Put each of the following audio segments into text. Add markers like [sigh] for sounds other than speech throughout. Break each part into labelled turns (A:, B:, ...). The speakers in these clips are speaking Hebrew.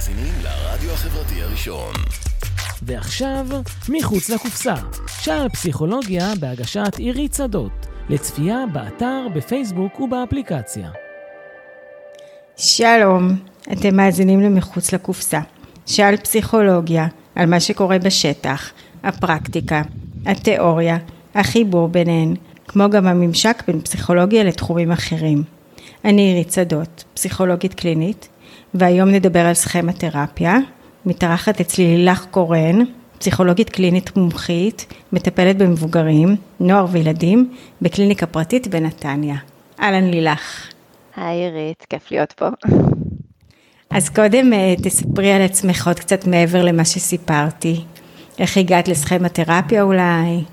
A: מאזינים לרדיו החברתי הראשון.
B: ועכשיו, מחוץ לקופסה. שער פסיכולוגיה בהגשת עירית שדות. לצפייה באתר, בפייסבוק ובאפליקציה.
C: שלום, אתם מאזינים למחוץ לקופסה. שעל פסיכולוגיה, על מה שקורה בשטח, הפרקטיקה, התיאוריה, החיבור ביניהן, כמו גם הממשק בין פסיכולוגיה לתחומים אחרים. אני עירית שדות, פסיכולוגית קלינית, והיום נדבר על סכמה תרפיה. מתארחת אצלי לילך קורן, פסיכולוגית קלינית מומחית, מטפלת במבוגרים, נוער וילדים, בקליניקה פרטית בנתניה. אהלן לילך.
D: היי עירית, כיף להיות פה.
C: אז קודם אה, תספרי על עצמך עוד קצת מעבר למה שסיפרתי. איך הגעת לסכמה תרפיה אולי?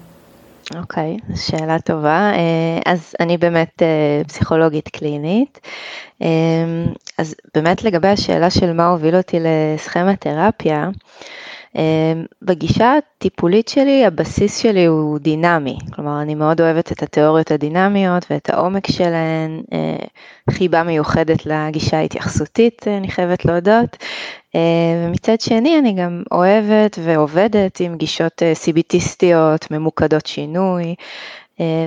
D: אוקיי, okay, שאלה טובה. אה, אז אני באמת אה, פסיכולוגית קלינית. אז באמת לגבי השאלה של מה הוביל אותי לסכמה תרפיה, בגישה הטיפולית שלי, הבסיס שלי הוא דינמי, כלומר אני מאוד אוהבת את התיאוריות הדינמיות ואת העומק שלהן, אה, חיבה מיוחדת לגישה ההתייחסותית, אני חייבת להודות, אה, ומצד שני אני גם אוהבת ועובדת עם גישות אה, סיביטיסטיות, ממוקדות שינוי,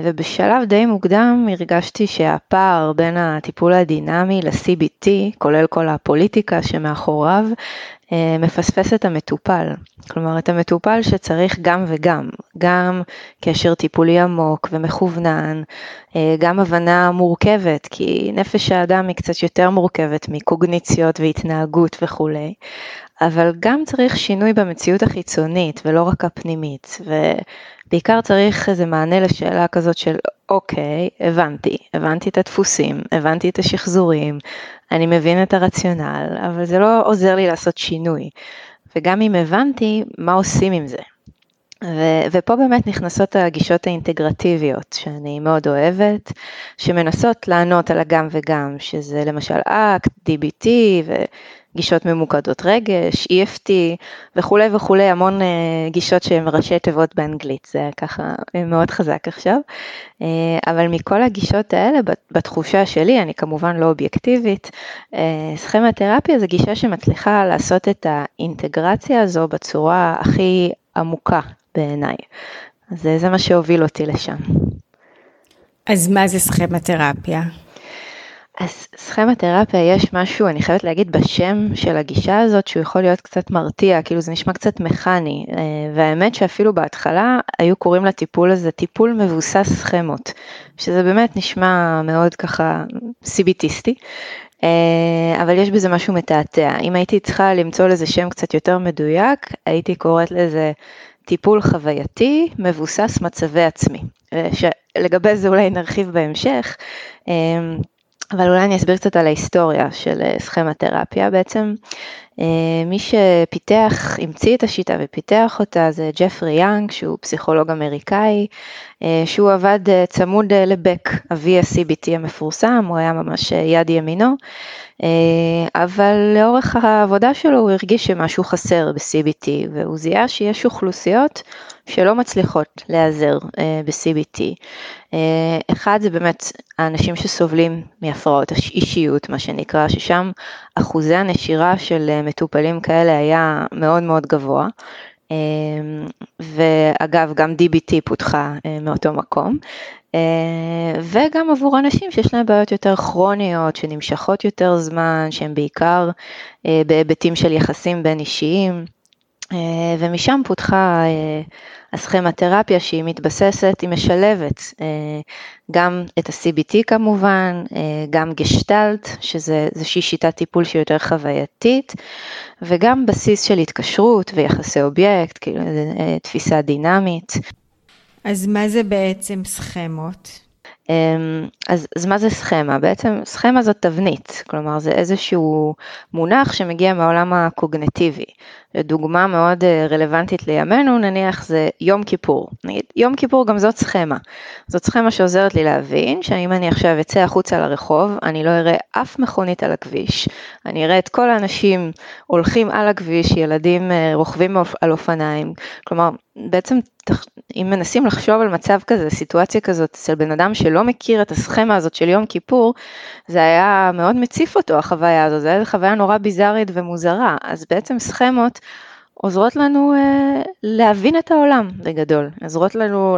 D: ובשלב די מוקדם הרגשתי שהפער בין הטיפול הדינמי ל-CBT, כולל כל הפוליטיקה שמאחוריו, אה, מפספס את המטופל. כלומר, את המטופל שצריך גם וגם, גם קשר טיפולי עמוק ומכוונן, אה, גם הבנה מורכבת, כי נפש האדם היא קצת יותר מורכבת מקוגניציות והתנהגות וכולי, אבל גם צריך שינוי במציאות החיצונית ולא רק הפנימית, ובעיקר צריך איזה מענה לשאלה כזאת של אוקיי, הבנתי, הבנתי את הדפוסים, הבנתי את השחזורים, אני מבין את הרציונל, אבל זה לא עוזר לי לעשות שינוי. וגם אם הבנתי, מה עושים עם זה? ו- ופה באמת נכנסות הגישות האינטגרטיביות שאני מאוד אוהבת, שמנסות לענות על הגם וגם, שזה למשל אקט, DBT גישות ממוקדות רגש, EFT וכולי וכולי, המון uh, גישות שהן ראשי תיבות באנגלית, זה ככה מאוד חזק עכשיו. Uh, אבל מכל הגישות האלה, בתחושה שלי, אני כמובן לא אובייקטיבית, uh, סכמה תרפיה זה גישה שמצליחה לעשות את האינטגרציה הזו בצורה הכי עמוקה בעיניי. אז זה מה שהוביל אותי לשם.
C: אז מה זה סכמה תרפיה?
D: אז סכמתרפיה יש משהו, אני חייבת להגיד, בשם של הגישה הזאת שהוא יכול להיות קצת מרתיע, כאילו זה נשמע קצת מכני, אה, והאמת שאפילו בהתחלה היו קוראים לטיפול הזה טיפול מבוסס סכמות, שזה באמת נשמע מאוד ככה סיביטיסטי, אה, אבל יש בזה משהו מתעתע. אם הייתי צריכה למצוא לזה שם קצת יותר מדויק, הייתי קוראת לזה טיפול חווייתי מבוסס מצבי עצמי, אה, שלגבי זה אולי נרחיב בהמשך. אבל אולי אני אסביר קצת על ההיסטוריה של אה, סכמתרפיה. בעצם אה, מי שפיתח, המציא את השיטה ופיתח אותה זה ג'פרי יאנג, שהוא פסיכולוג אמריקאי, שהוא עבד צמוד לבק, אבי ה-CBT המפורסם, הוא היה ממש יד ימינו, אבל לאורך העבודה שלו הוא הרגיש שמשהו חסר ב-CBT, והוא זיהה שיש אוכלוסיות שלא מצליחות להיעזר ב-CBT. אה, אחד זה באמת האנשים שסובלים מהפרעות אישיות, מה שנקרא, ששם אחוזי הנשירה של אה, מטופלים כאלה היה מאוד מאוד גבוה. אה, ואגב, גם DBT פותחה מאותו מקום. וגם עבור אנשים שיש להם בעיות יותר כרוניות, שנמשכות יותר זמן, שהם בעיקר בהיבטים של יחסים בין אישיים. ומשם פותחה הסכמתרפיה שהיא מתבססת, היא משלבת אה, גם את ה-CBT כמובן, אה, גם גשטלט, שזה איזושהי שיטת טיפול שהיא יותר חווייתית, וגם בסיס של התקשרות ויחסי אובייקט, כאילו אה, תפיסה דינמית.
C: אז מה זה בעצם סכמות?
D: אז, אז מה זה סכמה? בעצם סכמה זאת תבנית, כלומר זה איזשהו מונח שמגיע מהעולם הקוגנטיבי. דוגמה מאוד אה, רלוונטית לימינו, נניח זה יום כיפור. נגיד, יום כיפור גם זאת סכמה. זאת סכמה שעוזרת לי להבין שאם אני עכשיו אצא החוצה לרחוב, אני לא אראה אף מכונית על הכביש. אני אראה את כל האנשים הולכים על הכביש, ילדים אה, רוכבים על אופניים. כלומר, בעצם אם מנסים לחשוב על מצב כזה, סיטואציה כזאת, אצל בן אדם שלא מכיר את הסכמה, הסכמה הזאת של יום כיפור, זה היה מאוד מציף אותו החוויה הזאת, זו הייתה חוויה נורא ביזארית ומוזרה, אז בעצם סכמות עוזרות לנו uh, להבין את העולם בגדול, עוזרות לנו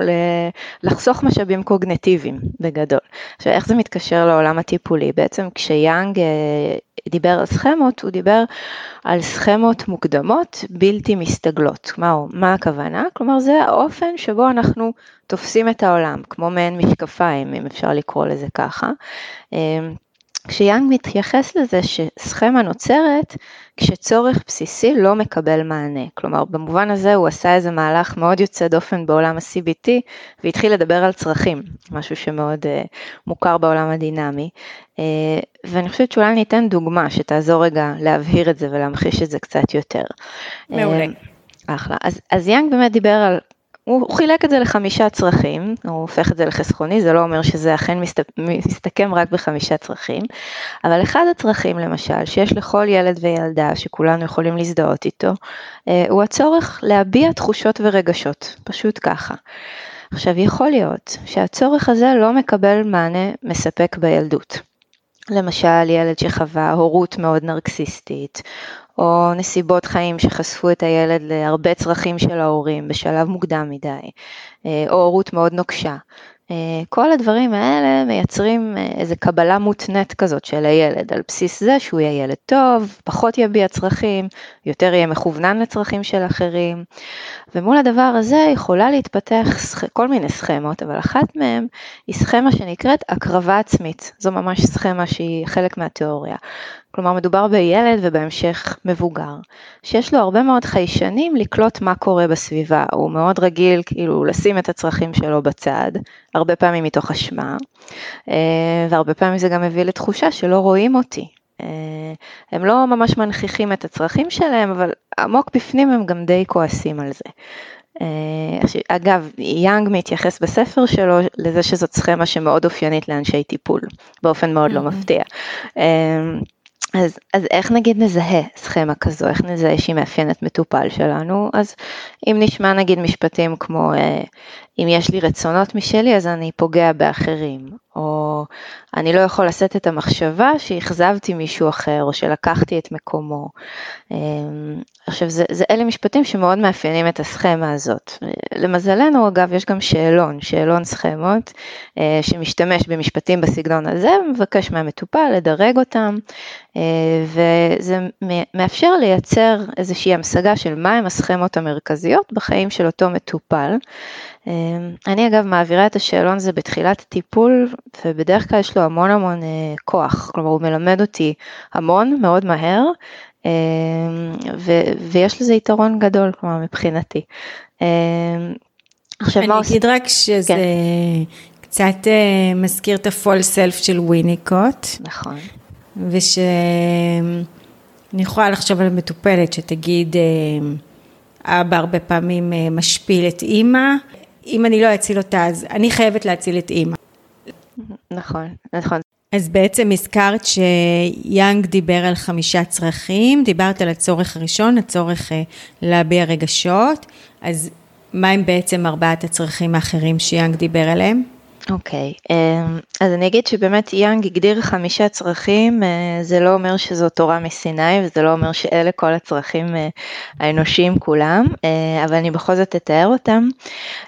D: לחסוך משאבים קוגנטיביים בגדול. עכשיו איך זה מתקשר לעולם הטיפולי? בעצם כשיאנג uh, דיבר על סכמות, הוא דיבר על סכמות מוקדמות בלתי מסתגלות. מה, מה הכוונה? כלומר זה האופן שבו אנחנו תופסים את העולם, כמו מעין משקפיים, אם אפשר לקרוא לזה ככה. Uh, כשיאנג מתייחס לזה שסכמה נוצרת כשצורך בסיסי לא מקבל מענה. כלומר, במובן הזה הוא עשה איזה מהלך מאוד יוצא דופן בעולם ה-CBT והתחיל לדבר על צרכים, משהו שמאוד uh, מוכר בעולם הדינמי. Uh, ואני חושבת שאולי ניתן דוגמה שתעזור רגע להבהיר את זה ולהמחיש את זה קצת יותר.
C: מעולה.
D: Uh, אחלה. אז, אז יאנג באמת דיבר על הוא חילק את זה לחמישה צרכים, הוא הופך את זה לחסכוני, זה לא אומר שזה אכן מסתכם רק בחמישה צרכים, אבל אחד הצרכים למשל, שיש לכל ילד וילדה שכולנו יכולים להזדהות איתו, אה, הוא הצורך להביע תחושות ורגשות, פשוט ככה. עכשיו יכול להיות שהצורך הזה לא מקבל מענה מספק בילדות. למשל ילד שחווה הורות מאוד נרקסיסטית, או נסיבות חיים שחשפו את הילד להרבה צרכים של ההורים בשלב מוקדם מדי, אה, או הורות מאוד נוקשה. אה, כל הדברים האלה מייצרים אה, איזו קבלה מותנית כזאת של הילד, על בסיס זה שהוא יהיה ילד טוב, פחות יביע צרכים, יותר יהיה מכוונן לצרכים של אחרים, ומול הדבר הזה יכולה להתפתח כל מיני סכמות, אבל אחת מהן היא סכמה שנקראת הקרבה עצמית, זו ממש סכמה שהיא חלק מהתיאוריה. כלומר מדובר בילד ובהמשך מבוגר, שיש לו הרבה מאוד חיישנים לקלוט מה קורה בסביבה, הוא מאוד רגיל כאילו לשים את הצרכים שלו בצד, הרבה פעמים מתוך אשמה, אה, והרבה פעמים זה גם מביא לתחושה שלא רואים אותי. אה, הם לא ממש מנכיחים את הצרכים שלהם, אבל עמוק בפנים הם גם די כועסים על זה. אה, אגב, יאנג מתייחס בספר שלו לזה שזאת סכמה שמאוד אופיינית לאנשי טיפול, באופן מאוד לא מפתיע. אז, אז איך נגיד נזהה סכמה כזו, איך נזהה שהיא מאפיינת מטופל שלנו, אז אם נשמע נגיד משפטים כמו אה, אם יש לי רצונות משלי אז אני פוגע באחרים, או אני לא יכול לשאת את המחשבה שאכזבתי מישהו אחר או שלקחתי את מקומו. אמ, עכשיו זה, זה אלה משפטים שמאוד מאפיינים את הסכמה הזאת. למזלנו אגב יש גם שאלון, שאלון סכמות אה, שמשתמש במשפטים בסגנון הזה ומבקש מהמטופל לדרג אותם אה, וזה מאפשר לייצר איזושהי המשגה של מהם הסכמות המרכזיות בחיים של אותו מטופל. אמ, אני אגב מעבירה את השאלון הזה בתחילת הטיפול ובדרך כלל יש לו המון המון אה, כוח, כלומר הוא מלמד אותי המון מאוד מהר אמ, ו- ויש לזה יתרון גדול כלומר מבחינתי. אמ,
C: עכשיו אני אגיד רק שזה כן. קצת אה, מזכיר את ה-fall self של וויניקוט.
D: נכון.
C: ושאני יכולה לחשוב על מטופלת שתגיד אבא הרבה פעמים משפיל את אימא, אם אני לא אציל אותה, אז אני חייבת להציל את אימא.
D: נכון, נכון.
C: אז בעצם הזכרת שיאנג דיבר על חמישה צרכים, דיברת על הצורך הראשון, הצורך אה, להביע רגשות, אז מה הם בעצם ארבעת הצרכים האחרים שיאנג דיבר עליהם?
D: אוקיי, okay, אמ, אז אני אגיד שבאמת יאנג הגדיר חמישה צרכים, אה, זה לא אומר שזו תורה מסיני וזה לא אומר שאלה כל הצרכים אה, האנושיים כולם, אה, אבל אני בכל זאת אתאר אותם.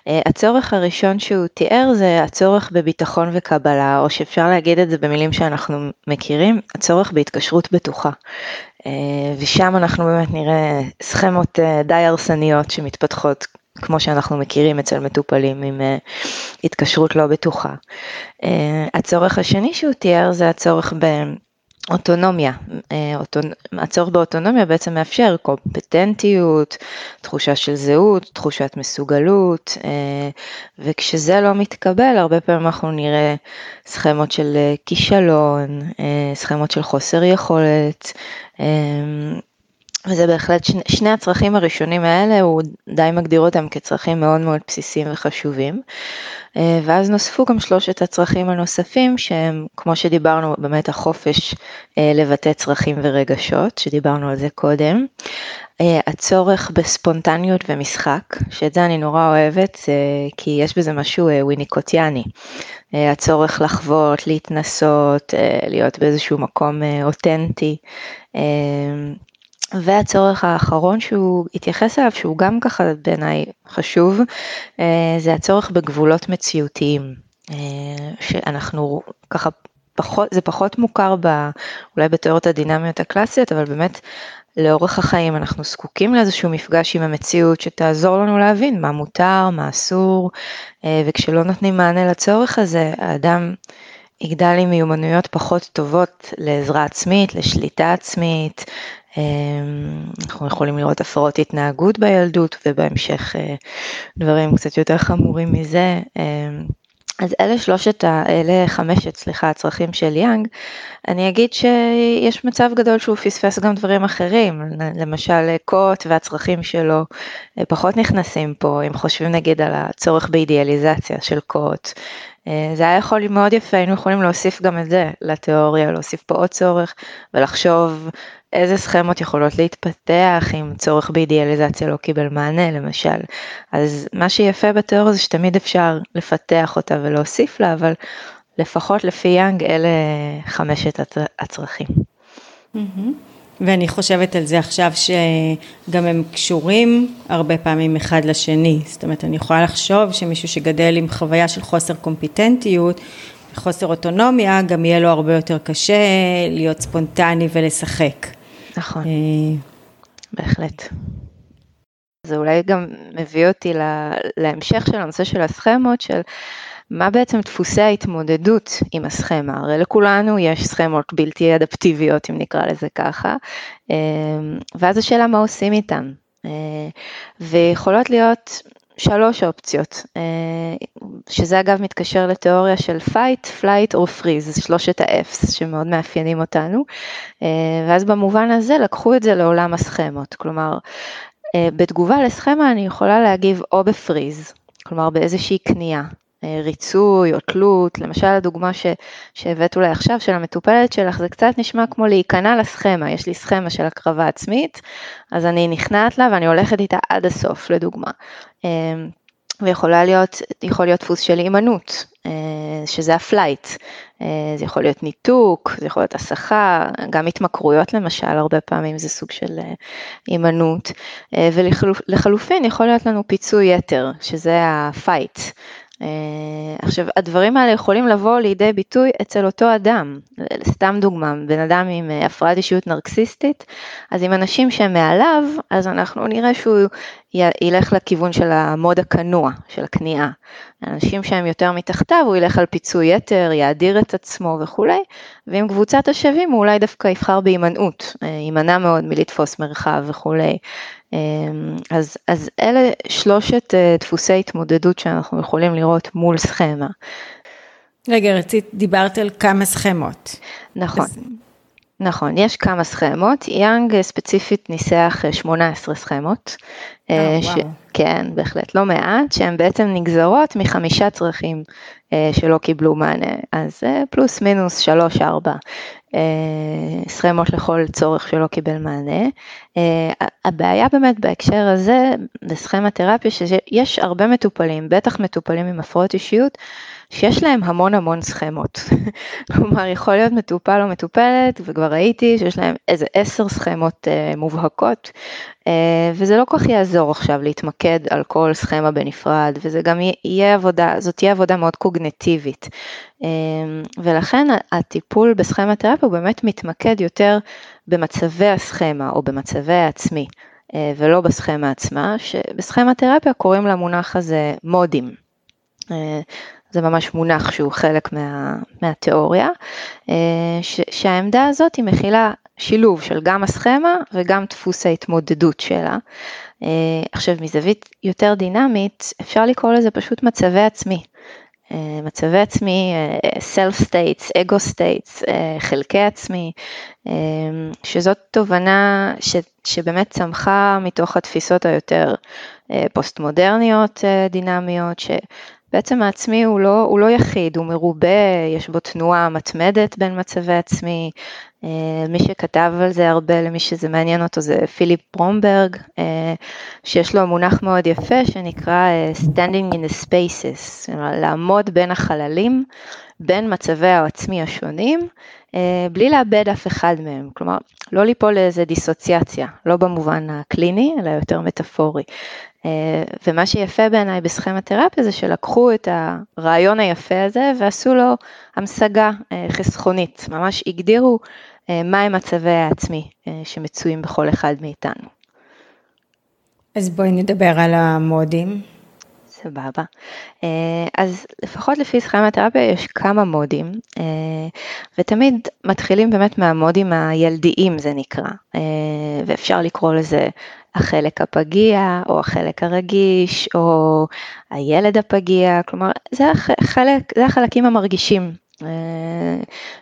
D: הצורך הראשון שהוא תיאר זה הצורך בביטחון וקבלה, או שאפשר להגיד את זה במילים שאנחנו מכירים, הצורך בהתקשרות בטוחה. ושם אנחנו באמת נראה סכמות די הרסניות שמתפתחות כמו שאנחנו מכירים אצל מטופלים עם uh, התקשרות לא בטוחה. Uh, הצורך השני שהוא תיאר זה הצורך באוטונומיה. Uh, אוטונ... הצורך באוטונומיה בעצם מאפשר קומפטנטיות, תחושה של זהות, תחושת מסוגלות, וכשזה לא מתקבל הרבה פעמים אנחנו נראה סכמות של כישלון, סכמות של חוסר יכולת. וזה בהחלט שני, שני הצרכים הראשונים האלה, הוא די מגדיר אותם כצרכים מאוד מאוד בסיסיים וחשובים. אה, ואז נוספו גם שלושת הצרכים הנוספים שהם, כמו שדיברנו, באמת החופש אה, לבטא צרכים ורגשות, שדיברנו על זה קודם. הצורך בספונטניות ומשחק, שאת זה אני נורא אוהבת, כי יש בזה משהו וויניקוטיאני. הצורך לחוות, להתנסות, להיות באיזשהו מקום אותנטי. והצורך האחרון שהוא התייחס אליו, שהוא גם ככה בעיניי חשוב, זה הצורך בגבולות מציאותיים. שאנחנו ככה פחות, זה פחות מוכר ב, אולי בתיאוריות הדינמיות הקלאסיות, אבל באמת לאורך החיים אנחנו זקוקים לאיזשהו מפגש עם המציאות שתעזור לנו להבין מה מותר, מה אסור, אה, וכשלא נותנים מענה לצורך הזה, האדם יגדל עם מיומנויות פחות טובות לעזרה עצמית, לשליטה עצמית. אה, אנחנו יכולים לראות הפרעות התנהגות בילדות ובהמשך אה, דברים קצת יותר חמורים מזה. אז אלה שלושת, אלה חמשת, סליחה, הצרכים של יאנג. אני אגיד שיש מצב גדול שהוא פספס גם דברים אחרים, למשל קוט והצרכים שלו אה, פחות נכנסים פה, אם חושבים נגיד על הצורך באידיאליזציה של קוט. אה, זה היה יכול להיות מאוד יפה, היינו יכולים להוסיף גם את זה לתיאוריה, להוסיף פה עוד צורך ולחשוב איזה סכמות יכולות להתפתח אם צורך באידיאליזציה לא קיבל מענה למשל. אז מה שיפה בתיאוריה זה שתמיד אפשר לפתח אותה ולהוסיף לה, אבל לפחות לפי יאנג אלה חמשת הצרכים.
C: ואני חושבת על זה עכשיו שגם הם קשורים הרבה פעמים אחד לשני, זאת אומרת אני יכולה לחשוב שמישהו שגדל עם חוויה של חוסר קומפיטנטיות וחוסר אוטונומיה, גם יהיה לו הרבה יותר קשה להיות ספונטני ולשחק.
D: נכון, אה, בהחלט. זה אולי גם מביא אותי להמשך של הנושא של הסכמות, של מה בעצם דפוסי ההתמודדות עם הסכמה? הרי לכולנו יש סכמות בלתי אדפטיביות, אם נקרא לזה ככה, אה, ואז השאלה מה עושים איתן. אה, ויכולות להיות שלוש אופציות, שזה אגב מתקשר לתיאוריה של fight, flight או freeze, שלושת ה-F's שמאוד מאפיינים אותנו, ואז במובן הזה לקחו את זה לעולם הסכמות, כלומר בתגובה לסכמה אני יכולה להגיב או בפריז, כלומר באיזושהי כניעה, ריצוי או תלות, למשל הדוגמה ש, שהבאת אולי עכשיו של המטופלת שלך, זה קצת נשמע כמו להיכנע לסכמה, יש לי סכמה של הקרבה עצמית, אז אני נכנעת לה ואני הולכת איתה עד הסוף, לדוגמה. ויכולה להיות, יכול להיות דפוס של הימנעות, שזה ה flight, זה יכול להיות ניתוק, זה יכול להיות הסחה, גם התמכרויות למשל, הרבה פעמים זה סוג של הימנעות, ולחלופין יכול להיות לנו פיצוי יתר, שזה ה fight, אה, עכשיו, הדברים האלה יכולים לבוא לידי ביטוי אצל אותו אדם. סתם דוגמה, בן אדם עם אה, הפרעת אישיות נרקסיסטית, אז עם אנשים שהם מעליו, אז אנחנו נראה שהוא ילך לכיוון של המוד הכנוע, של הכניעה. אנשים שהם יותר מתחתיו, הוא ילך על פיצוי יתר, יאדיר את עצמו וכולי, ועם קבוצת השווים הוא אולי דווקא יבחר בהימנעות, אה, יימנע מאוד מלתפוס מרחב וכולי. אמ, אז, אז אלה שלושת אה, דפוסי התמודדות שאנחנו יכולים לראות מול סכמה.
C: רגע, רצית, דיברת על כמה סכמות.
D: נכון. אז... נכון, יש כמה סכמות, יאנג ספציפית ניסח 18 אה, סכמות.
C: אה, ש...
D: כן, בהחלט לא מעט, שהן בעצם נגזרות מחמישה צרכים שלא קיבלו מענה, אז פלוס מינוס 3-4 סכמות לכל צורך שלא קיבל מענה. הבעיה באמת בהקשר הזה, בסכמה תרפיה, שיש הרבה מטופלים, בטח מטופלים עם הפרעות אישיות, שיש להם המון המון סכמות. [laughs] כלומר, יכול להיות מטופל או מטופלת, וכבר ראיתי שיש להם איזה עשר סכמות uh, מובהקות, uh, וזה לא כל כך יעזור עכשיו להתמקד על כל סכמה בנפרד, וזה גם יהיה עבודה, זאת תהיה עבודה מאוד קוגנטיבית. Uh, ולכן הטיפול בסכמה תרפיה הוא באמת מתמקד יותר במצבי הסכמה או במצבי העצמי. ולא בסכמה עצמה, שבסכמה תרפיה קוראים למונח הזה מודים. זה ממש מונח שהוא חלק מה, מהתיאוריה, אה, ש, שהעמדה הזאת היא מכילה שילוב של גם הסכמה וגם דפוס ההתמודדות שלה. אה, עכשיו מזווית יותר דינמית אפשר לקרוא לזה פשוט מצבי עצמי. אה, מצבי עצמי, self states, ego states, חלקי עצמי, שזאת תובנה ש, שבאמת צמחה מתוך התפיסות היותר פוסט מודרניות דינמיות, בעצם העצמי הוא לא, הוא לא יחיד, הוא מרובה, יש בו תנועה מתמדת בין מצבי עצמי, מי שכתב על זה הרבה, למי שזה מעניין אותו, זה פיליפ ברומברג, שיש לו מונח מאוד יפה שנקרא Standing in the Spaces, לעמוד בין החללים, בין מצבי העצמי השונים, בלי לאבד אף אחד מהם, כלומר, לא ליפול לאיזה דיסוציאציה, לא במובן הקליני, אלא יותר מטאפורי. ומה שיפה בעיניי בסכמתרפיה זה שלקחו את הרעיון היפה הזה ועשו לו המשגה חסכונית, ממש הגדירו מהם מצבי העצמי שמצויים בכל אחד מאיתנו.
C: אז בואי נדבר על המודים.
D: סבבה. אז לפחות לפי סכמתרפיה יש כמה מודים, ותמיד מתחילים באמת מהמודים הילדיים זה נקרא, ואפשר לקרוא לזה החלק הפגיע, או החלק הרגיש, או הילד הפגיע, כלומר, זה, החלק, זה החלקים המרגישים. אה,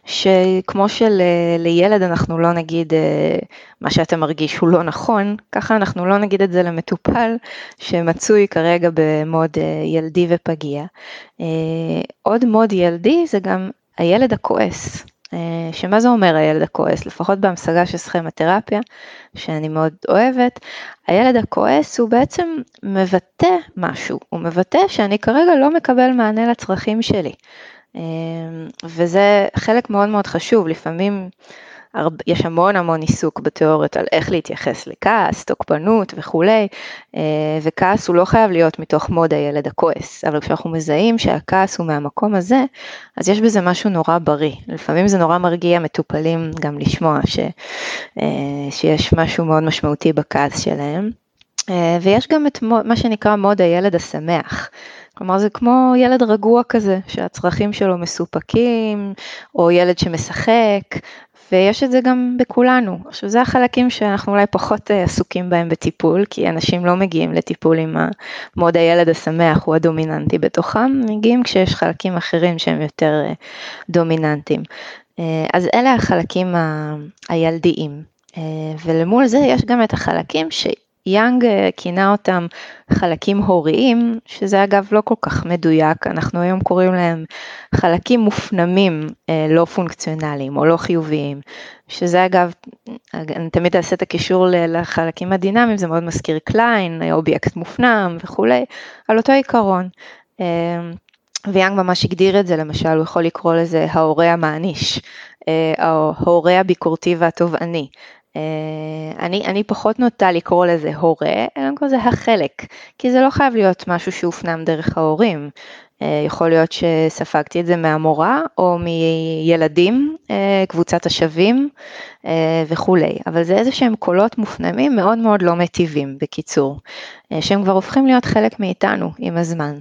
D: שכמו שלילד אנחנו לא נגיד אה, מה שאתה מרגיש הוא לא נכון, ככה אנחנו לא נגיד את זה למטופל שמצוי כרגע במוד אה, ילדי ופגיע. עוד מוד ילדי זה גם הילד הכועס. אה, שמה זה אומר הילד הכועס? לפחות בהמשגה של סכמתרפיה, שאני מאוד אוהבת, הילד הכועס הוא בעצם מבטא משהו, הוא מבטא שאני כרגע לא מקבל מענה לצרכים שלי. אה, וזה חלק מאוד מאוד חשוב, לפעמים יש המון המון עיסוק בתיאוריות על איך להתייחס לכעס, תוקפנות וכולי, אה, וכעס הוא לא חייב להיות מתוך מוד הילד הכועס, אבל כשאנחנו מזהים שהכעס הוא מהמקום הזה, אז יש בזה משהו נורא בריא. לפעמים זה נורא מרגיע מטופלים גם לשמוע ש, אה, שיש משהו מאוד משמעותי בכעס שלהם. אה, ויש גם את מה שנקרא מוד הילד השמח. כלומר זה כמו ילד רגוע כזה, שהצרכים שלו מסופקים, או ילד שמשחק, ויש את זה גם בכולנו. עכשיו זה החלקים שאנחנו אולי פחות אה, עסוקים בהם בטיפול, כי אנשים לא מגיעים לטיפול עם mode הילד השמח הוא הדומיננטי בתוכם, מגיעים כשיש חלקים אחרים שהם יותר אה, דומיננטיים. אה, אז אלה החלקים ה- הילדיים. ולמול זה יש גם את החלקים ש... יאנג אה, כינה אותם חלקים הוריים, שזה אגב לא כל כך מדויק, אנחנו היום קוראים להם חלקים מופנמים אה, לא פונקציונליים או לא חיוביים, שזה אגב, אני תמיד אעשה את הקישור לחלקים הדינמיים, זה מאוד מזכיר קליין, אובייקט מופנם וכולי, על אותו עיקרון. אה, ויאנג ממש הגדיר את זה, למשל, הוא יכול לקרוא לזה ההורה המעניש, ההורה הביקורתי והתובעני. אה, אני, אני פחות נוטה לקרוא לזה הורה, אלא לקרוא לזה החלק, כי זה לא חייב להיות משהו שהופנם דרך ההורים. אה, יכול להיות שספגתי את זה מהמורה או מילדים, אה, קבוצת השווים וכולי, אבל זה איזה שהם קולות מופנמים מאוד מאוד לא מטיבים, בקיצור, שהם כבר הופכים להיות חלק מאיתנו עם הזמן.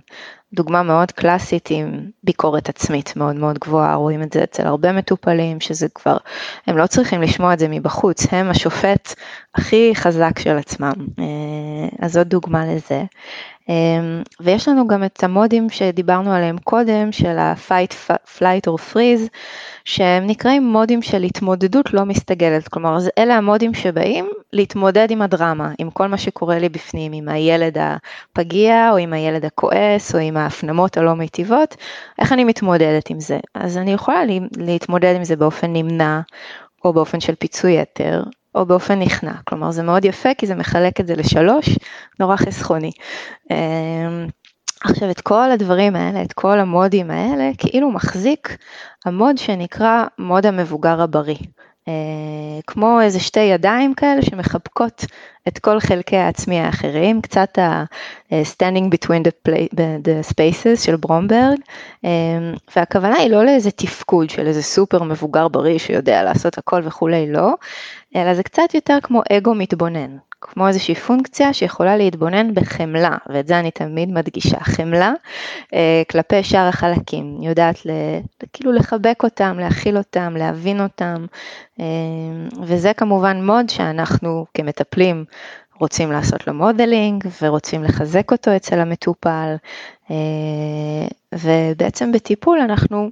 D: דוגמה מאוד קלאסית עם ביקורת עצמית מאוד מאוד גבוהה, רואים את זה אצל הרבה מטופלים, שזה כבר, הם לא צריכים לשמוע את זה מבחוץ, הם השופט הכי חזק של עצמם, אה, אז זאת דוגמה לזה. אמ, ויש לנו גם את המודים שדיברנו עליהם קודם, של ה-fight, flight or freeze, שהם נקראים מודים של התמודדות לא מסתגלת, כלומר אלה המודים שבאים להתמודד עם הדרמה, עם כל מה שקורה לי בפנים, עם הילד הפגיע או עם הילד הכועס או עם ההפנמות הלא מיטיבות, איך אני מתמודדת עם זה? אז אני יכולה להתמודד עם זה באופן נמנע או באופן של פיצוי יתר, או באופן נכנע, כלומר זה מאוד יפה כי זה מחלק את זה לשלוש, נורא חסכוני. אמ, עכשיו את כל הדברים האלה, את כל המודים האלה, כאילו מחזיק המוד שנקרא מוד המבוגר הבריא. אה, כמו איזה שתי ידיים כאלה שמחבקות את כל חלקי העצמי האחרים, קצת ה-standing between the, play, the spaces של ברומברג, אה, והכוונה היא לא לאיזה תפקוד של איזה סופר מבוגר בריא שיודע לעשות הכל וכולי, לא, אלא זה קצת יותר כמו אגו מתבונן, כמו איזושהי פונקציה שיכולה להתבונן בחמלה, ואת זה אני תמיד מדגישה, חמלה אה, כלפי שאר החלקים, יודעת ל, כאילו לחבק אותם, להכיל אותם, להבין אותם, אה, וזה כמובן mode שאנחנו כמטפלים רוצים לעשות לו modeling ורוצים לחזק אותו אצל המטופל, אה, ובעצם בטיפול אנחנו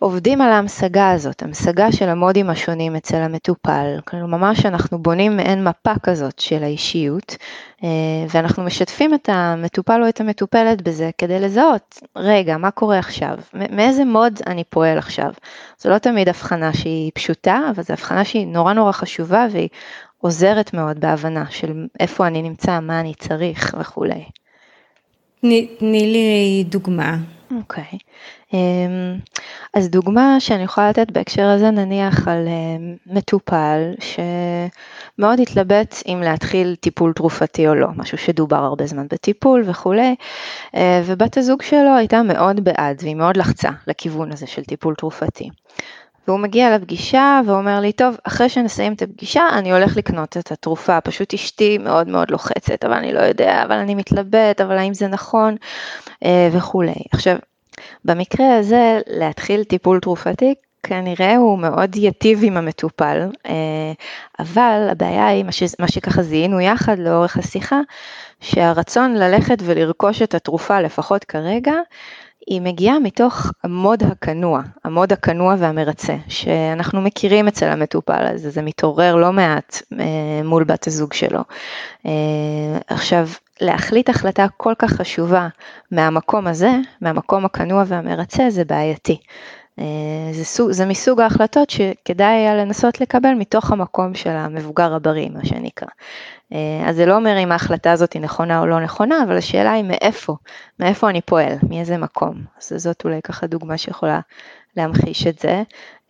D: עובדים על ההמשגה הזאת, המשגה של המודים השונים אצל המטופל, כלומר ממש אנחנו בונים מעין מפה כזאת של האישיות, אה, ואנחנו משתפים את המטופל או את המטופלת בזה כדי לזהות, רגע, מה קורה עכשיו? מאיזה מוד אני פועל עכשיו? זו לא תמיד הבחנה שהיא פשוטה, אבל זו הבחנה שהיא נורא נורא חשובה והיא עוזרת מאוד בהבנה של איפה אני נמצא, מה אני צריך וכולי.
C: תני לי דוגמה.
D: אוקיי. Okay. אמ, אז דוגמה שאני יכולה לתת בהקשר הזה נניח על אמ, מטופל שמאוד התלבט אם להתחיל טיפול תרופתי או לא, משהו שדובר הרבה זמן בטיפול וכולי, אה, ובת הזוג שלו הייתה מאוד בעד והיא מאוד לחצה לכיוון הזה של טיפול תרופתי. והוא מגיע לפגישה ואומר לי, טוב, אחרי שנסיים את הפגישה, אני הולך לקנות את התרופה, פשוט אשתי מאוד מאוד לוחצת, אבל אני לא יודע, אבל אני מתלבט, אבל האם זה נכון, אה, וכולי. עכשיו, במקרה הזה, להתחיל טיפול תרופתי, כנראה הוא מאוד ייטיב עם המטופל, אה, אבל הבעיה היא, מה שככה זיהינו יחד לאורך השיחה, שהרצון ללכת ולרכוש את התרופה, לפחות כרגע, היא מגיעה מתוך המוד הכנוע, המוד הכנוע והמרצה, שאנחנו מכירים אצל המטופל הזה, זה מתעורר לא מעט אה, מול בת הזוג שלו. אה, עכשיו, להחליט החלטה כל כך חשובה מהמקום הזה, מהמקום הכנוע והמרצה, זה בעייתי. אה, זה, סוג, זה מסוג ההחלטות שכדאי היה לנסות לקבל מתוך המקום של המבוגר הבריא, מה שנקרא. אה, אז זה לא אומר אם ההחלטה הזאת היא נכונה או לא נכונה, אבל השאלה היא מאיפה, מאיפה אני פועל, מאיזה מקום. אז זאת אולי ככה דוגמה שיכולה להמחיש את זה.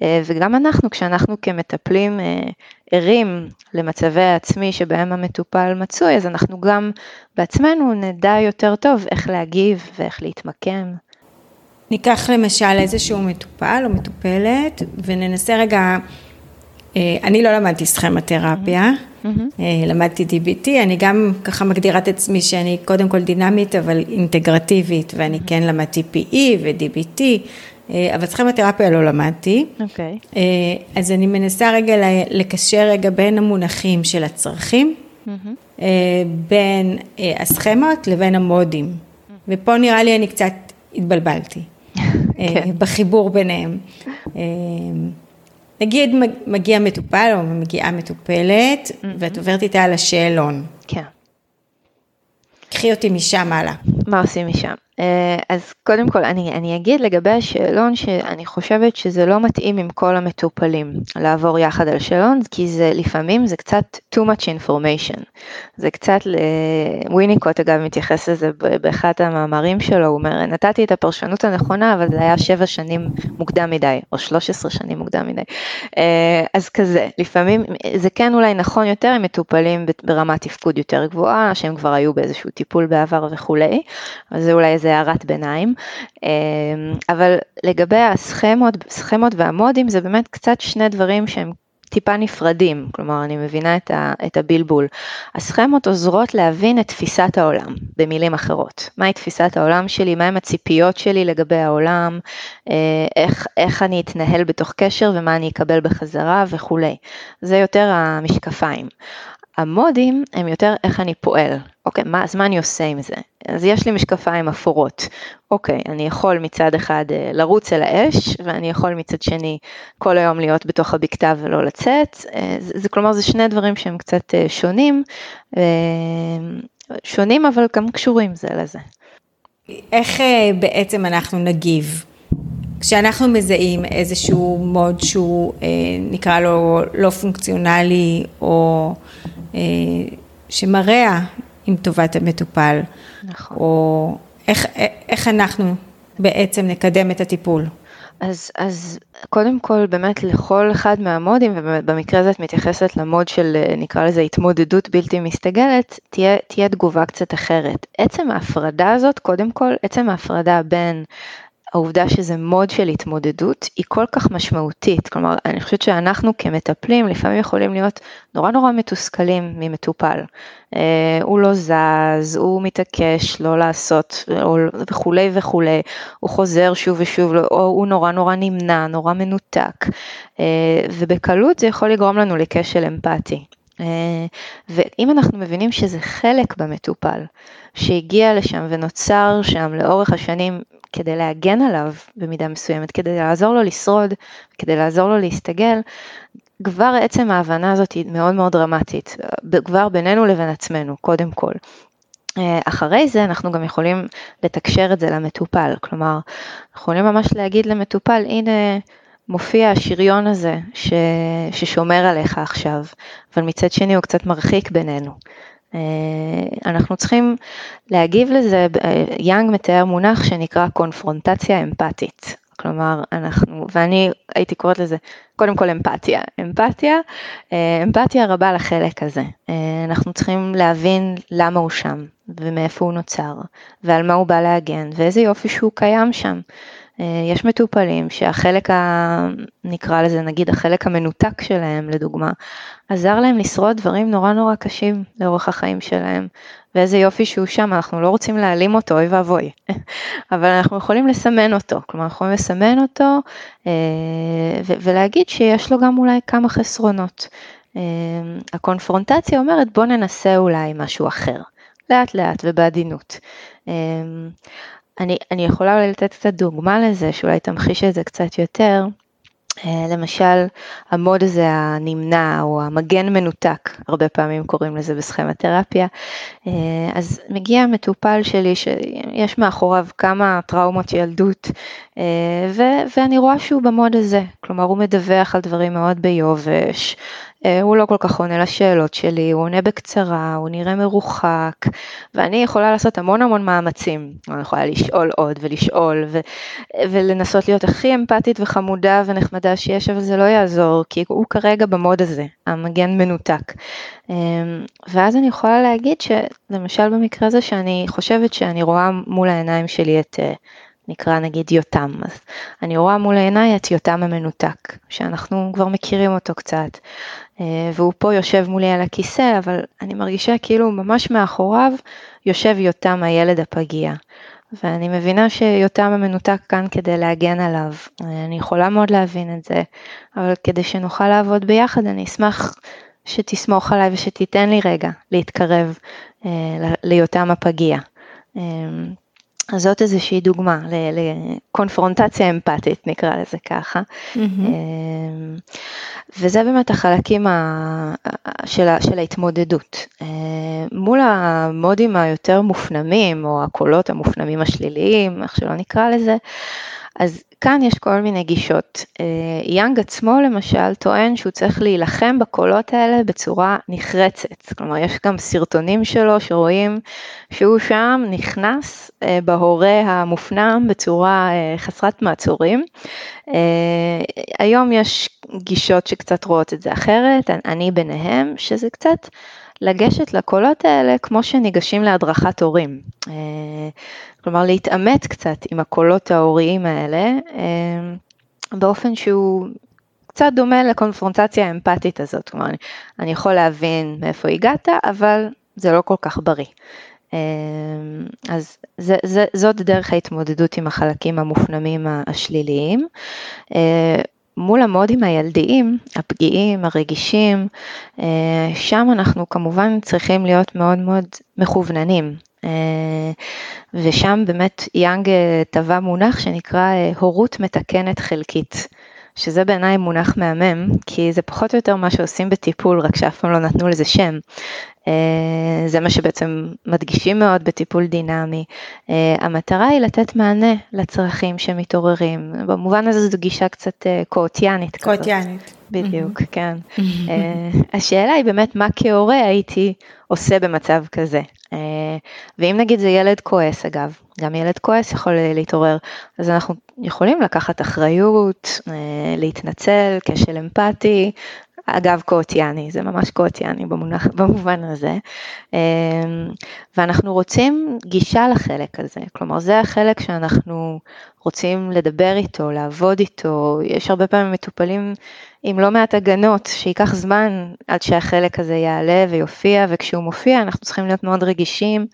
D: אה, וגם אנחנו, כשאנחנו כמטפלים ערים למצבי העצמי שבהם המטופל מצוי, אז אנחנו גם בעצמנו נדע יותר טוב איך להגיב ואיך להתמקם.
C: ניקח למשל איזשהו מטופל או מטופלת וננסה רגע, אה, אני לא למדתי סכמתרפיה, mm-hmm. למדתי DBT, אני גם ככה מגדירה את עצמי שאני קודם כל דינמית אבל אינטגרטיבית ואני mm-hmm. כן למדתי PE ו-DBT, אה, אבל סכמתרפיה לא למדתי.
D: אוקיי. Okay.
C: אז אני מנסה רגע לקשר רגע בין המונחים של הצרכים, mm-hmm. בין הסכמות לבין המודים. Mm-hmm. ופה נראה לי אני קצת התבלבלתי. כן. בחיבור ביניהם. אה, נגיד מגיע מטופל או מגיעה מטופלת, ואת עוברת איתה על השאלון.
D: כן.
C: קחי אותי משם הלאה.
D: מה עושים משם? אה, אז קודם כל אני, אני אגיד לגבי השאלון שאני חושבת שזה לא מתאים עם כל המטופלים לעבור יחד על שאלון כי זה לפעמים זה קצת too much information. זה קצת, וויניקוט אגב מתייחס לזה באחד המאמרים שלו, הוא אומר נתתי את הפרשנות הנכונה אבל זה היה שבע שנים מוקדם מדי או 13 שנים מוקדם מדי. אה, אז כזה, לפעמים זה כן אולי נכון יותר עם מטופלים ברמת תפקוד יותר גבוהה שהם כבר היו באיזשהו טיפול בעבר וכולי, אז זה אולי איזה הערת ביניים, אמ, אבל לגבי הסכמות, סכמות והמודים זה באמת קצת שני דברים שהם טיפה נפרדים, כלומר אני מבינה את, ה, את הבלבול. הסכמות עוזרות להבין את תפיסת העולם, במילים אחרות. מהי תפיסת העולם שלי, מהם הציפיות שלי לגבי העולם, אה, איך, איך אני אתנהל בתוך קשר ומה אני אקבל בחזרה וכולי. זה יותר המשקפיים. המודים הם יותר איך אני פועל, אוקיי, מה, אז מה אני עושה עם זה? אז יש לי משקפיים אפורות, אוקיי, אני יכול מצד אחד אה, לרוץ אל האש, ואני יכול מצד שני כל היום להיות בתוך הבקתה ולא לצאת, אה, זה, זה כלומר זה שני דברים שהם קצת אה, שונים, שונים אבל גם קשורים זה לזה.
C: איך בעצם אנחנו נגיב? כשאנחנו מזהים איזשהו מוד שהוא נקרא לו לא פונקציונלי או שמרע עם טובת המטופל. נכון. או איך, איך אנחנו בעצם נקדם את הטיפול.
D: אז, אז קודם כל באמת לכל אחד מהמודים, ובמקרה הזה את מתייחסת למוד של נקרא לזה התמודדות בלתי מסתגלת, תהיה, תהיה תגובה קצת אחרת. עצם ההפרדה הזאת, קודם כל, עצם ההפרדה בין העובדה שזה מוד של התמודדות היא כל כך משמעותית, כלומר אני חושבת שאנחנו כמטפלים לפעמים יכולים להיות נורא נורא מתוסכלים ממטופל, אה, הוא לא זז, הוא מתעקש לא לעשות או, וכולי וכולי, הוא חוזר שוב ושוב או הוא נורא נורא נמנע, נורא מנותק. אה, ובקלות זה יכול לגרום לנו לכשל אמפתי. ואם אנחנו מבינים שזה חלק במטופל שהגיע לשם ונוצר שם לאורך השנים כדי להגן עליו במידה מסוימת, כדי לעזור לו לשרוד, כדי לעזור לו להסתגל, כבר עצם ההבנה הזאת היא מאוד מאוד דרמטית, כבר בינינו לבין עצמנו, קודם כל. אחרי זה אנחנו גם יכולים לתקשר את זה למטופל, כלומר, אנחנו יכולים ממש להגיד למטופל, הנה מופיע השריון הזה ש... ששומר עליך עכשיו, אבל מצד שני הוא קצת מרחיק בינינו. אה, אנחנו צריכים להגיב לזה, יאנג מתאר מונח שנקרא קונפרונטציה אמפתית. כלומר, אנחנו, ואני הייתי קוראת לזה, קודם כל אמפתיה. אמפתיה, אה, אמפתיה רבה לחלק הזה. אה, אנחנו צריכים להבין למה הוא שם, ומאיפה הוא נוצר, ועל מה הוא בא להגן, ואיזה יופי שהוא קיים שם. אה, יש מטופלים שהחלק, ה... נקרא לזה נגיד החלק המנותק שלהם לדוגמה, עזר להם לשרוד דברים נורא נורא קשים לאורך החיים שלהם. ואיזה יופי שהוא שם, אנחנו לא רוצים להעלים אותו, אוי ואבוי, [laughs] אבל אנחנו יכולים לסמן אותו, כלומר אנחנו יכולים לסמן אותו אה, ולהגיד שיש לו גם אולי כמה חסרונות. אה, הקונפרונטציה אומרת בוא ננסה אולי משהו אחר, לאט לאט ובעדינות. אני, אני יכולה אולי לתת קצת דוגמה לזה, שאולי תמחיש את זה קצת יותר. אה, למשל, המוד הזה הנמנע או המגן מנותק, הרבה פעמים קוראים לזה בסכמתרפיה, אה, אז מגיע מטופל שלי שיש מאחוריו כמה טראומות ילדות, אה, ו- ואני רואה שהוא במוד הזה, כלומר הוא מדווח על דברים מאוד ביובש, הוא לא כל כך עונה לשאלות שלי, הוא עונה בקצרה, הוא נראה מרוחק, ואני יכולה לעשות המון המון מאמצים. אני יכולה לשאול עוד ולשאול, ו- ולנסות להיות הכי אמפתית וחמודה ונחמדה שיש, אבל זה לא יעזור, כי הוא כרגע במוד הזה, המגן מנותק. אה, ואז אני יכולה להגיד שלמשל במקרה הזה שאני חושבת שאני רואה מול העיניים שלי את אה, נקרא נגיד יותם, אז אני רואה מול עיניי את יותם המנותק, שאנחנו כבר מכירים אותו קצת, אה, והוא פה יושב מולי על הכיסא, אבל אני מרגישה כאילו ממש מאחוריו יושב יותם הילד הפגיע. ואני מבינה שיותם המנותק כאן כדי להגן עליו, אני יכולה מאוד להבין את זה, אבל כדי שנוכל לעבוד ביחד אני אשמח שתסמוך עליי ושתיתן לי רגע להתקרב אה, ליותם הפגיע. אז זאת איזושהי דוגמה לקונפרונטציה אמפתית נקרא לזה ככה. Mm-hmm. וזה באמת החלקים של, של ההתמודדות. אה, מול המודים היותר מופנמים או הקולות המופנמים השליליים, איך שלא נקרא לזה, אז כאן יש כל מיני גישות. אה, יאנג עצמו למשל טוען שהוא צריך להילחם בקולות האלה בצורה נחרצת. כלומר, יש גם סרטונים שלו שרואים שהוא שם נכנס אה, בהורה המופנם בצורה אה, חסרת מעצורים. היום יש גישות שקצת רואות את זה אחרת, אני ביניהם, שזה קצת לגשת לקולות האלה כמו שניגשים להדרכת הורים. כלומר להתעמת קצת עם הקולות ההוריים האלה אה, באופן שהוא קצת דומה לקונפרונטציה האמפתית הזאת, כלומר אני, אני יכול להבין מאיפה הגעת, אבל זה לא כל כך בריא. אה, אז זה, זה, זאת דרך ההתמודדות עם החלקים המופנמים השליליים. אה, מול המודים הילדיים, הפגיעים, הרגישים, שם אנחנו כמובן צריכים להיות מאוד מאוד מכווננים. אה, ושם באמת יאנג אה, טבע מונח שנקרא אה, הורות מתקנת חלקית. שזה בעיניי מונח מהמם, כי זה פחות או יותר מה שעושים בטיפול, רק שאף פעם לא נתנו לזה שם. זה מה שבעצם מדגישים מאוד בטיפול דינמי. המטרה היא לתת מענה לצרכים שמתעוררים, במובן הזה זו גישה קצת קואוטיאנית.
C: קואוטיאנית.
D: בדיוק, כן. השאלה היא באמת מה כהורה הייתי עושה במצב כזה. אה, ואם נגיד זה ילד כועס אגב, גם ילד כועס יכול להתעורר, אז אנחנו יכולים לקחת אחריות, אה, להתנצל, כשל אמפתי, אגב קואוטיאני, זה ממש קואוטיאני במונח, [laughs] במובן הזה, אה, ואנחנו רוצים גישה לחלק הזה, כלומר זה החלק שאנחנו רוצים לדבר איתו, לעבוד איתו, יש הרבה פעמים מטופלים עם לא מעט הגנות, שייקח זמן עד שהחלק הזה יעלה ויופיע, וכשהוא מופיע אנחנו צריכים להיות מאוד רגישים,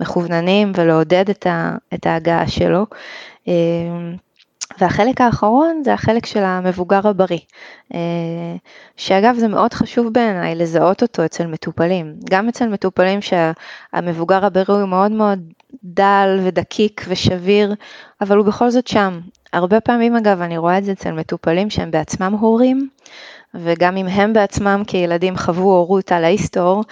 D: מכווננים ולעודד את, ההגעה שלו. והחלק האחרון זה החלק של המבוגר הבריא, אה, שאגב זה מאוד חשוב בעיניי לזהות אותו אצל מטופלים, גם אצל מטופלים שהמבוגר הבריא הוא מאוד מאוד דל ודקיק ושביר, אבל הוא בכל זאת שם. הרבה פעמים אגב אני רואה את זה אצל מטופלים שהם בעצמם הורים, וגם אם הם בעצמם כילדים חוו הורות על ההיסטור,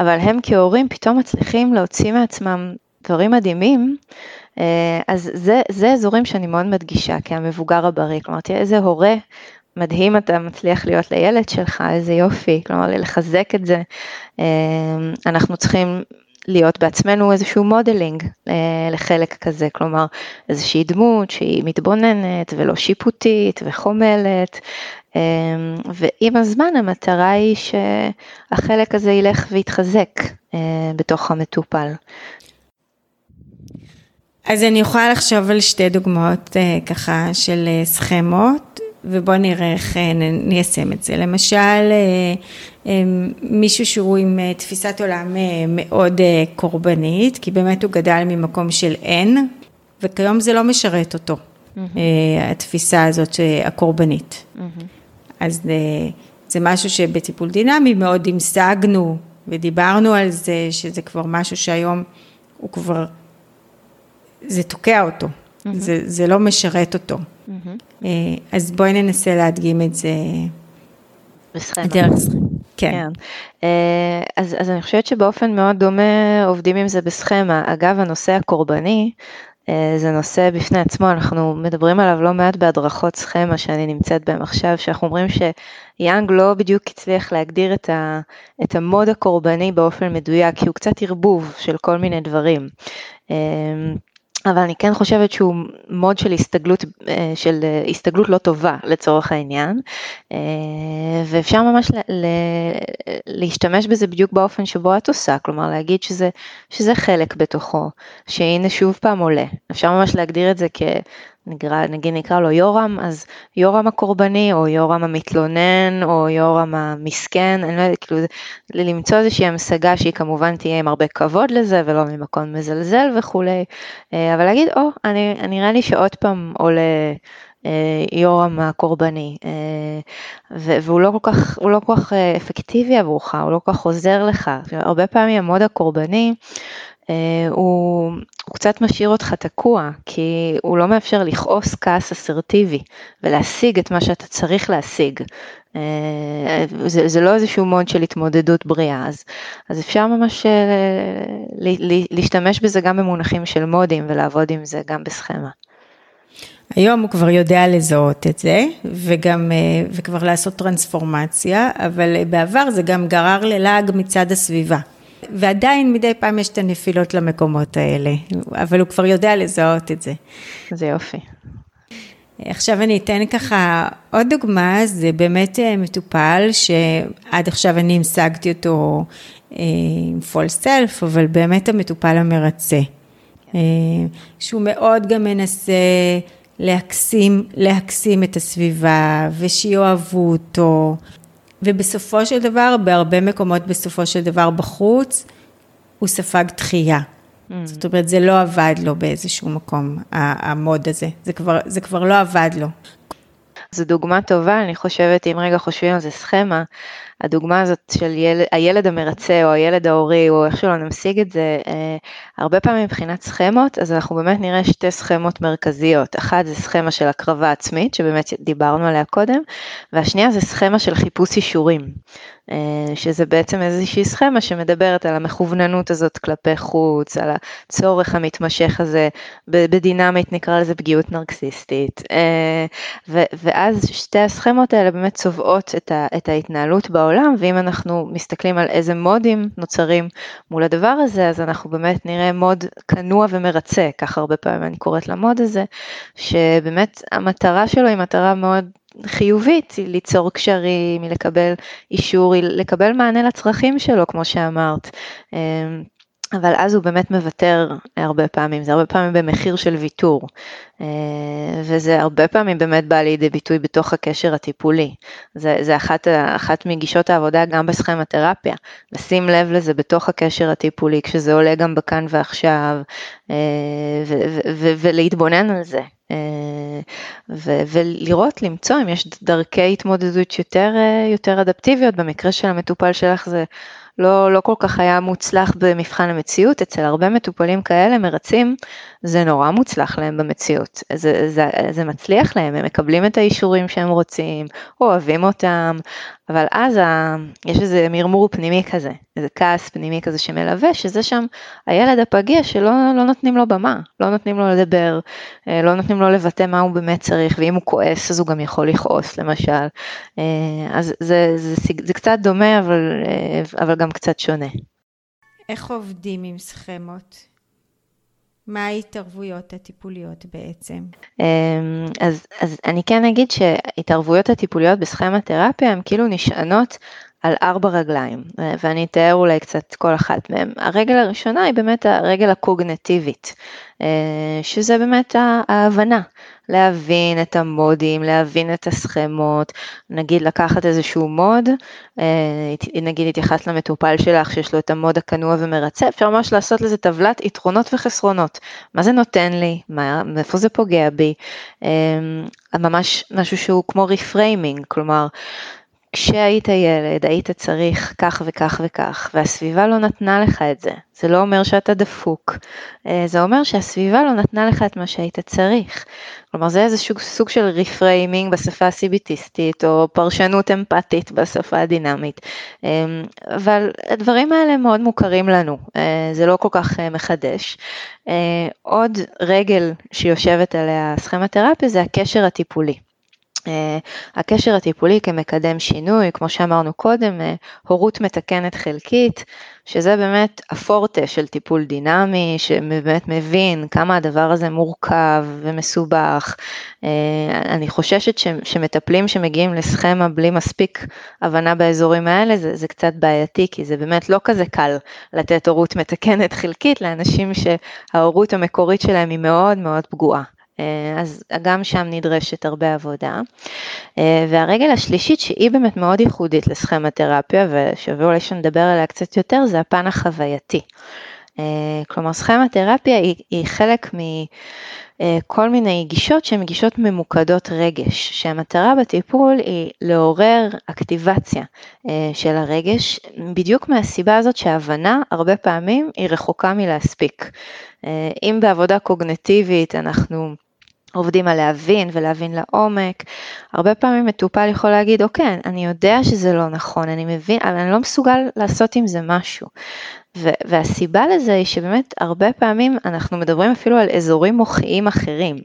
D: אבל הם כהורים פתאום מצליחים להוציא מעצמם דברים מדהימים, אז זה, זה אזורים שאני מאוד מדגישה כהמבוגר הבריא, כלומר תראה איזה הורה מדהים אתה מצליח להיות לילד שלך, איזה יופי, כלומר לחזק את זה. אה, אנחנו צריכים להיות בעצמנו איזשהו modeling אה, לחלק כזה, כלומר איזושהי דמות שהיא מתבוננת ולא שיפוטית וחומלת, ועם הזמן המטרה היא שהחלק הזה ילך ויתחזק בתוך המטופל.
C: אז אני יכולה לחשוב על שתי דוגמאות אה, ככה של אה, סכמות, ובואו נראה איך אה, ניישם את זה. למשל, מישהו שהוא עם תפיסת עולם מאוד קורבנית, כי באמת הוא גדל ממקום של אין, וכיום זה לא משרת אותו, mm-hmm. התפיסה הזאת הקורבנית. Mm-hmm. אז זה משהו שבטיפול דינמי מאוד המשגנו ודיברנו על זה, שזה כבר משהו שהיום הוא כבר זה תוקע אותו, mm-hmm. זה, זה לא משרת אותו. Mm-hmm. אז בואי ננסה להדגים את זה.
D: בסכמה. דרך סכמה. כן. כן. אה, אז, אז אני חושבת שבאופן מאוד דומה עובדים עם זה בסכמה. אגב, הנושא הקורבני, אה, זה נושא בפני עצמו, אנחנו מדברים עליו לא מעט בהדרכות סכמה שאני נמצאת בהם עכשיו, שאנחנו אומרים שיאנג לא בדיוק הצליח להגדיר את, ה, את המוד הקורבני באופן מדויק, כי הוא קצת ערבוב של כל מיני דברים. אבל אני כן חושבת שהוא מוד של הסתגלות, אה, של אה, הסתגלות לא טובה לצורך העניין, אה, ואפשר ממש לה, להשתמש בזה בדיוק באופן שבו את עושה, כלומר להגיד שזה, שזה חלק בתוכו, שהנה שוב פעם עולה, אפשר ממש להגדיר את זה כ... נקרא, נגיד נקרא לו יורם, אז יורם הקורבני, או יורם המתלונן, או יורם המסכן, אני לא יודעת, כאילו, למצוא איזושהי המשגה שהיא כמובן תהיה עם הרבה כבוד לזה, ולא ממקום מזלזל וכולי, אה, אבל להגיד, או, oh, אני, נראה לי שעוד פעם עולה אה, יורם הקורבני, אה, והוא לא כל כך, לא כל כך אפקטיבי עבורך, הוא לא כל כך עוזר לך, הרבה פעמים המוד הקורבני, הוא, הוא קצת משאיר אותך תקוע, כי הוא לא מאפשר לכעוס כעס אסרטיבי ולהשיג את מה שאתה צריך להשיג. אה, זה, זה לא איזשהו מוד של התמודדות בריאה, אז, אז אפשר ממש אה, להשתמש בזה גם במונחים של מודים ולעבוד עם זה גם בסכמה.
C: היום הוא כבר יודע לזהות את זה, וגם, וכבר לעשות טרנספורמציה, אבל בעבר זה גם גרר ללעג מצד הסביבה. ועדיין מדי פעם יש את הנפילות למקומות האלה, אבל הוא כבר יודע לזהות את זה.
D: זה יופי.
C: עכשיו אני אתן ככה עוד דוגמה, זה באמת אה, מטופל שעד עכשיו אני המשגתי אותו אה, עם פול סלף, אבל באמת המטופל המרצה, אה, שהוא מאוד גם מנסה להקסים, להקסים את הסביבה ושיאהבו אותו, ובסופו של דבר, בהרבה מקומות בסופו של דבר בחוץ, הוא ספג דחייה. Mm. זאת אומרת, זה לא עבד לו באיזשהו מקום, המוד הזה. זה כבר, זה כבר לא עבד לו.
D: זו דוגמה טובה, אני חושבת, אם רגע חושבים על זה סכמה, הדוגמה הזאת של ילד, הילד המרצה או הילד ההורי או איך שלא נמשיג את זה, אה, הרבה פעמים מבחינת סכמות, אז אנחנו באמת נראה שתי סכמות מרכזיות. אחת זה סכמה של הקרבה עצמית, שבאמת דיברנו עליה קודם, והשנייה זה סכמה של חיפוש אישורים. אה, שזה בעצם איזושהי סכמה שמדברת על המכווננות הזאת כלפי חוץ, על הצורך המתמשך הזה, בדינמית נקרא לזה פגיעות נרקסיסטית. אה, ואז שתי הסכמות האלה באמת צובעות את ההתנהלות בעולם, ואם אנחנו מסתכלים על איזה מודים נוצרים מול הדבר הזה, אז אנחנו באמת נראה מוד כנוע ומרצה, ככה הרבה פעמים אני קוראת למוד הזה, שבאמת המטרה שלו היא מטרה מאוד חיובית, היא ליצור קשרים, היא לקבל אישור, היא לקבל מענה לצרכים שלו, כמו שאמרת. אבל אז הוא באמת מוותר הרבה פעמים, זה הרבה פעמים במחיר של ויתור. אה, וזה הרבה פעמים באמת בא לידי ביטוי בתוך הקשר הטיפולי. זה, זה אחת, אחת מגישות העבודה גם בסכמתרפיה, לשים לב לזה בתוך הקשר הטיפולי, כשזה עולה גם בכאן ועכשיו, אה, ו, ו, ו, ולהתבונן על זה. ו- ולראות, למצוא אם יש דרכי התמודדות יותר, יותר אדפטיביות, במקרה של המטופל שלך זה לא, לא כל כך היה מוצלח במבחן המציאות, אצל הרבה מטופלים כאלה מרצים, זה נורא מוצלח להם במציאות, זה, זה, זה מצליח להם, הם מקבלים את האישורים שהם רוצים, אוהבים אותם, אבל אז ה, יש איזה מרמור פנימי כזה, איזה כעס פנימי כזה שמלווה, שזה שם הילד הפגיע שלא לא נותנים לו במה, לא נותנים לו לדבר, אה, לא נותנים לו לבטא מה הוא באמת צריך, ואם הוא כועס אז הוא גם יכול לכעוס למשל, אה, אז זה, זה, זה, זה קצת דומה אבל, אה, אבל גם קצת שונה.
C: איך עובדים עם סכמות? מה ההתערבויות הטיפוליות בעצם?
D: אמ, אז, אז אני כן אגיד שהתערבויות הטיפוליות בסכמה תרפיה הן כאילו נשענות על ארבע רגליים, ואני אתאר אולי קצת כל אחת מהן. הרגל הראשונה היא באמת הרגל הקוגנטיבית, אה, שזה באמת ההבנה, להבין את המודים, להבין את הסכמות, נגיד לקחת איזשהו מוד, אה, נגיד התייחסת למטופל שלך שיש לו את ה mode הכנוע ומרצה, אפשר ממש לעשות לזה טבלת יתרונות וחסרונות, מה זה נותן לי, מה, מאיפה זה פוגע בי, אה, ממש משהו שהוא כמו reframing, כלומר כשהיית ילד היית צריך כך וכך וכך, והסביבה לא נתנה לך את זה. זה לא אומר שאתה דפוק, אה, זה אומר שהסביבה לא נתנה לך את מה שהיית צריך. כלומר זה איזשהו סוג של reframing בשפה הסיביטיסטית, או פרשנות אמפתית בשפה הדינמית. אה, אבל הדברים האלה מאוד מוכרים לנו, אה, זה לא כל כך מחדש. עוד רגל שיושבת עליה סכמתרפיה זה הקשר הטיפולי. Uh, הקשר הטיפולי כמקדם שינוי, כמו שאמרנו קודם, uh, הורות מתקנת חלקית, שזה באמת הפורטה של טיפול דינמי, שבאמת מבין כמה הדבר הזה מורכב ומסובך. Uh, אני חוששת ש, שמטפלים שמגיעים לסכמה בלי מספיק הבנה באזורים האלה, זה, זה קצת בעייתי, כי זה באמת לא כזה קל לתת הורות מתקנת חלקית לאנשים שההורות המקורית שלהם היא מאוד מאוד פגועה. אה, אז גם שם נדרשת הרבה עבודה. אה, והרגל השלישית שהיא באמת מאוד ייחודית לסכמתרפיה ושווה אולי שנדבר עליה קצת יותר זה הפן החווייתי. אה, כלומר סכמתרפיה היא, היא חלק מכל מיני גישות שהן גישות ממוקדות רגש, שהמטרה בטיפול היא לעורר אקטיבציה של הרגש, בדיוק מהסיבה הזאת שההבנה הרבה פעמים היא רחוקה מלהספיק. אם בעבודה קוגנטיבית אנחנו עובדים על להבין ולהבין לעומק. הרבה פעמים מטופל יכול להגיד, אוקיי, אני יודע שזה לא נכון, אני מבין, אבל אני לא מסוגל לעשות עם זה משהו. והסיבה לזה היא שבאמת הרבה פעמים אנחנו מדברים אפילו על אזורים מוחיים אחרים.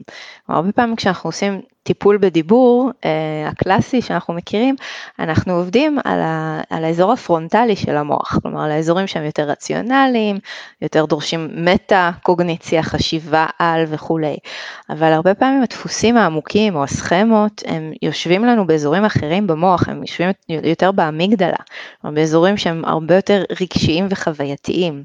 D: הרבה פעמים כשאנחנו עושים טיפול בדיבור אה, הקלאסי שאנחנו מכירים, אנחנו עובדים על, ה, על האזור הפרונטלי של המוח, כלומר על האזורים שהם יותר רציונליים, יותר דורשים מטה קוגניציה, חשיבה על וכולי. אבל הרבה פעמים הדפוסים העמוקים או הסכמות הם יושבים לנו באזורים אחרים במוח, הם יושבים יותר באמיגדלה, כלומר באזורים שהם הרבה יותר רגשיים וחווייתיים.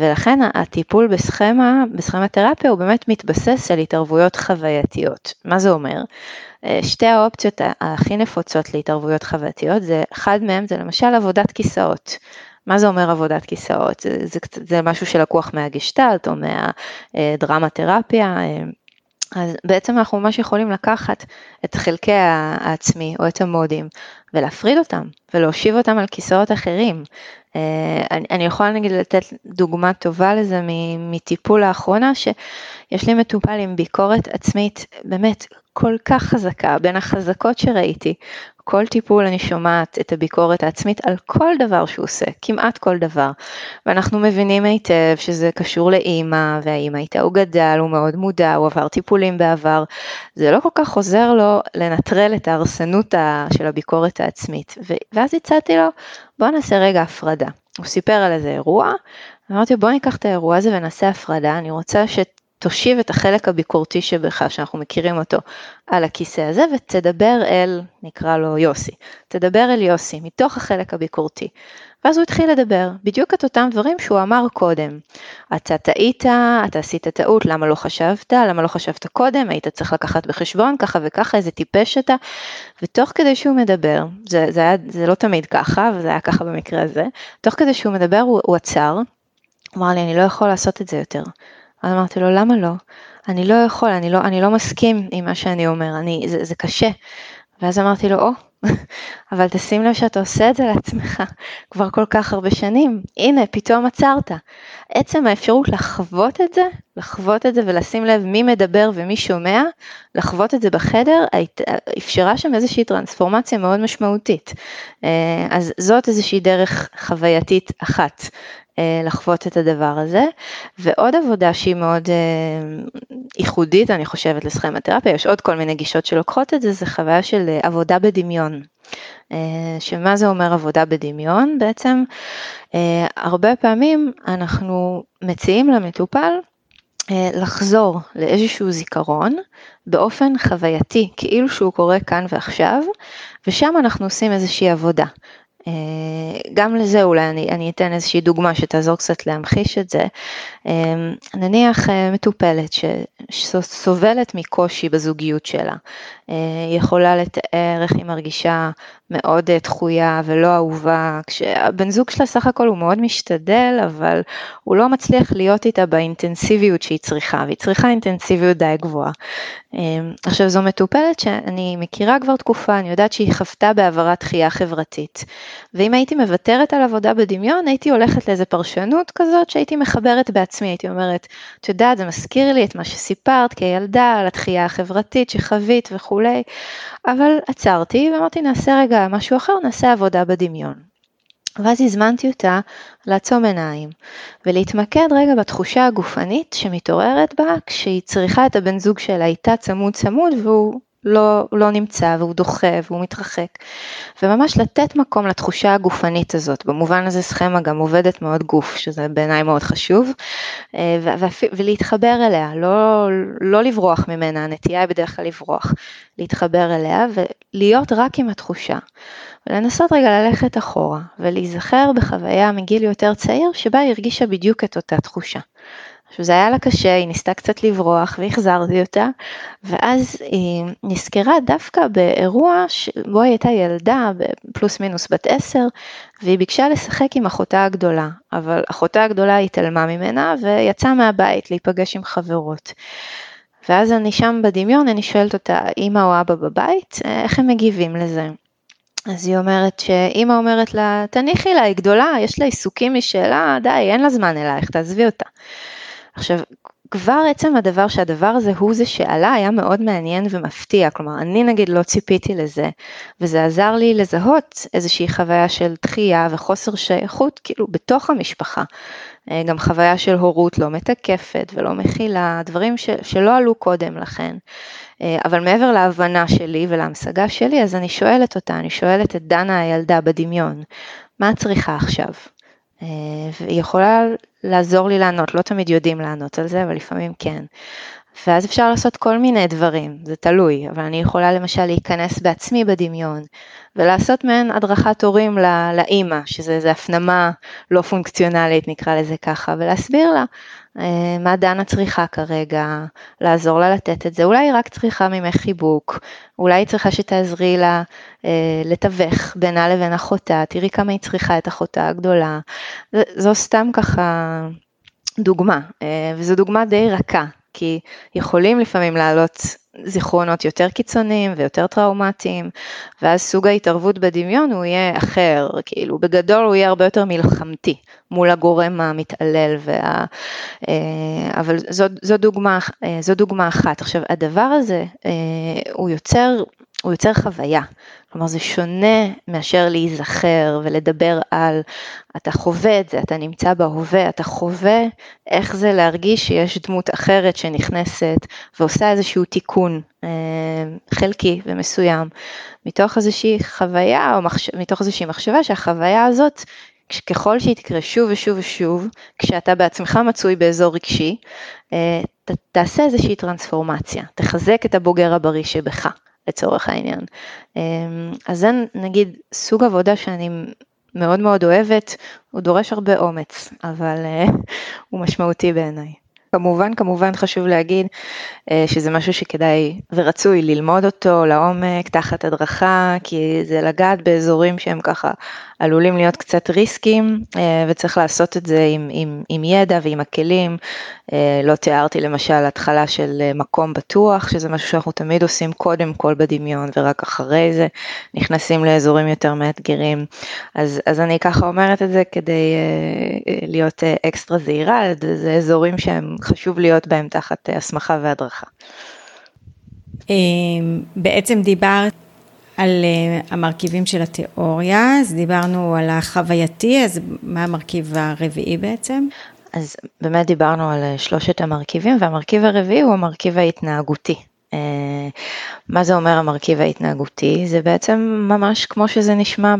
D: ולכן הטיפול בסכמה, בסכמה תרפיה הוא באמת מתבסס על התערבויות חווייתיות. מה זה אומר? אה, שתי האופציות הכי נפוצות להתערבויות חווייתיות, זה, אחד מהם זה למשל עבודת כיסאות. מה זה אומר עבודת כיסאות? זה, זה, זה משהו שלקוח מהגשטלט או מהדרמה תרפיה. אה, אז בעצם אנחנו ממש יכולים לקחת את חלקי העצמי או את המודים ולהפריד אותם ולהושיב אותם על כיסאות אחרים. אה, אני, אני יכולה נגיד לתת דוגמה טובה לזה מטיפול לאחרונה, שיש לי מטופל עם ביקורת עצמית באמת כל כך חזקה, בין החזקות שראיתי, כל טיפול אני שומעת את הביקורת העצמית על כל דבר שהוא עושה, כמעט כל דבר. ואנחנו מבינים היטב שזה קשור לאימא, והאימא איתה הוא גדל, הוא מאוד מודע, הוא עבר טיפולים בעבר. זה לא כל כך עוזר לו לנטרל את ההרסנות של הביקורת העצמית. ואז הצעתי לו, בוא נעשה רגע הפרדה. הוא סיפר על איזה אירוע, אמרתי בוא ניקח את האירוע הזה ונעשה הפרדה, אני רוצה ש... תושיב את החלק הביקורתי שבך, שאנחנו מכירים אותו, על הכיסא הזה ותדבר אל, נקרא לו יוסי, תדבר אל יוסי מתוך החלק הביקורתי. ואז הוא התחיל לדבר, בדיוק את אותם דברים שהוא אמר קודם. אתה טעית, אתה עשית טעות, למה לא חשבת, למה לא חשבת קודם, היית צריך לקחת בחשבון ככה וככה, איזה טיפש אתה. ותוך כדי שהוא מדבר, זה, זה, היה, זה לא תמיד ככה, וזה היה ככה במקרה הזה, תוך כדי שהוא מדבר הוא, הוא עצר, הוא אמר לי, אני לא יכול לעשות את זה יותר. אז אמרתי לו, למה לא? אני לא יכול, אני לא, אני לא מסכים עם מה שאני אומר, אני, זה, זה קשה. ואז אמרתי לו, או, oh, אבל תשים לב שאתה עושה את זה לעצמך [laughs] כבר כל כך הרבה שנים, הנה, פתאום עצרת. עצם האפשרות לחוות את זה, לחוות את זה ולשים לב מי מדבר ומי שומע, לחוות את זה בחדר, אפשרה שם איזושהי טרנספורמציה מאוד משמעותית. אה, אז זאת איזושהי דרך חווייתית אחת לחוות את הדבר הזה. ועוד עבודה שהיא מאוד אה, ייחודית, אני חושבת, לסכמתרפיה, יש עוד כל מיני גישות שלוקחות את זה, זה חוויה של אה, עבודה בדמיון. שמה זה אומר עבודה בדמיון? בעצם הרבה פעמים אנחנו מציעים למטופל לחזור לאיזשהו זיכרון באופן חווייתי, כאילו שהוא קורה כאן ועכשיו, ושם אנחנו עושים איזושהי עבודה. אה, גם לזה אולי אני, אני אתן איזושהי דוגמה שתעזור קצת להמחיש את זה. אה, נניח אה, מטופלת שסובלת מקושי בזוגיות שלה, יכולה לתאר איך היא מרגישה מאוד דחויה ולא אהובה, כשהבן זוג שלה סך הכל הוא מאוד משתדל, אבל הוא לא מצליח להיות איתה באינטנסיביות שהיא צריכה, והיא צריכה אינטנסיביות די גבוהה. עכשיו זו מטופלת שאני מכירה כבר תקופה, אני יודעת שהיא חוותה בעברת דחייה חברתית. ואם הייתי מוותרת על עבודה בדמיון, הייתי הולכת לאיזה פרשנות כזאת שהייתי מחברת בעצמי, הייתי אומרת, את יודעת, זה מזכיר לי את מה שסיפרת כילדה, על התחייה החברתית שחווית וכולי, אבל עצרתי ואמרתי, נעשה רגע משהו אחר, נעשה עבודה בדמיון. ואז הזמנתי אותה לעצום עיניים ולהתמקד רגע בתחושה הגופנית שמתעוררת בה כשהיא צריכה את הבן זוג שלה איתה צמוד צמוד והוא לא, לא נמצא והוא דוחה והוא מתרחק. וממש לתת מקום לתחושה הגופנית הזאת, במובן הזה סכמה גם עובדת מאוד גוף, שזה בעיניי מאוד חשוב, אה, ולהתחבר אליה, לא, לא לברוח ממנה, הנטייה היא בדרך כלל לברוח, להתחבר אליה ולהיות רק עם התחושה. ולנסות רגע ללכת אחורה ולהיזכר בחוויה מגיל יותר צעיר שבה היא הרגישה בדיוק את אותה תחושה. עכשיו זה היה לה קשה, היא ניסתה קצת לברוח והחזרתי אותה, ואז היא נזכרה דווקא באירוע שבו היא הייתה ילדה, פלוס מינוס בת עשר, והיא ביקשה לשחק עם אחותה הגדולה, אבל אחותה הגדולה התעלמה ממנה ויצאה מהבית להיפגש עם חברות. ואז אני שם בדמיון, אני שואלת אותה, אמא או אבא בבית, איך הם מגיבים לזה? אז היא אומרת שאימא אומרת לה, תניחי לה, היא גדולה, יש לה עיסוקים משלה, די, אין לה זמן אלייך, תעזבי אותה. עכשיו, כבר עצם הדבר שהדבר הזה הוא זה שעלה היה מאוד מעניין ומפתיע, כלומר אני נגיד לא ציפיתי לזה, וזה עזר לי לזהות איזושהי חוויה של דחייה וחוסר שייכות כאילו בתוך המשפחה, אה, גם חוויה של הורות לא מתקפת ולא מכילה, דברים ש, שלא עלו קודם לכן, אה, אבל מעבר להבנה שלי ולהמשגה שלי, אז אני שואלת אותה, אני שואלת את דנה הילדה בדמיון, מה את צריכה עכשיו? אה, והיא יכולה לעזור לי לענות, לא תמיד יודעים לענות על זה, אבל לפעמים כן. ואז אפשר לעשות כל מיני דברים, זה תלוי, אבל אני יכולה למשל להיכנס בעצמי בדמיון ולעשות מעין הדרכת הורים לאימא, שזה הפנמה לא פונקציונלית נקרא לזה ככה, ולהסביר לה מה דנה צריכה כרגע, לעזור לה לתת את זה, אולי היא רק צריכה ממך חיבוק, אולי היא צריכה שתעזרי לה אה, לתווך בינה לבין אחותה, תראי כמה היא צריכה את אחותה הגדולה, זו סתם ככה דוגמה, אה, וזו דוגמה די רכה, כי יכולים לפעמים לעלות זיכרונות יותר קיצוניים ויותר טראומטיים, ואז סוג ההתערבות בדמיון הוא יהיה אחר, כאילו בגדול הוא יהיה הרבה יותר מלחמתי מול הגורם המתעלל, וה... אה, אבל זו, זו, דוגמה, אה, זו דוגמה אחת. עכשיו הדבר הזה הוא יוצר, הוא יוצר חוויה, כלומר זה שונה מאשר להיזכר ולדבר על, אתה חווה את זה, אתה נמצא בהווה, אתה חווה איך זה להרגיש שיש דמות אחרת שנכנסת ועושה איזשהו תיקון אה, חלקי ומסוים, מתוך איזושהי חוויה או מחש... מתוך איזושהי מחשבה שהחוויה הזאת ככל שהיא תקרה שוב ושוב ושוב, כשאתה בעצמך מצוי באזור רגשי, אה, ת, תעשה איזושהי טרנספורמציה, תחזק את הבוגר הבריא שבך. לצורך העניין. אמ, אז זה נגיד סוג עבודה שאני מאוד מאוד אוהבת, הוא דורש הרבה אומץ, אבל אה, [laughs] הוא משמעותי בעיניי. כמובן, כמובן חשוב להגיד אה, שזה משהו שכדאי ורצוי ללמוד אותו לעומק, תחת הדרכה, כי זה לגעת באזורים שהם ככה עלולים להיות קצת ריסקים, אה, וצריך לעשות את זה עם, עם, עם ידע ועם הכלים. אה, לא תיארתי למשל התחלה של מקום בטוח, שזה משהו שאנחנו תמיד עושים קודם כל בדמיון, ורק אחרי זה נכנסים לאזורים יותר מאתגרים. אז, אז אני ככה אומרת את זה כדי להיות אקסטרה זהירה, זה אזורים שהם חשוב להיות בהם תחת הסמכה והדרכה.
C: בעצם דיברת על אה, המרכיבים של התיאוריה, אז דיברנו על החווייתי, אז מה המרכיב הרביעי בעצם?
D: אז באמת דיברנו על אה, שלושת המרכיבים, והמרכיב הרביעי הוא המרכיב ההתנהגותי. אה, מה זה אומר המרכיב ההתנהגותי? זה בעצם ממש כמו שזה נשמע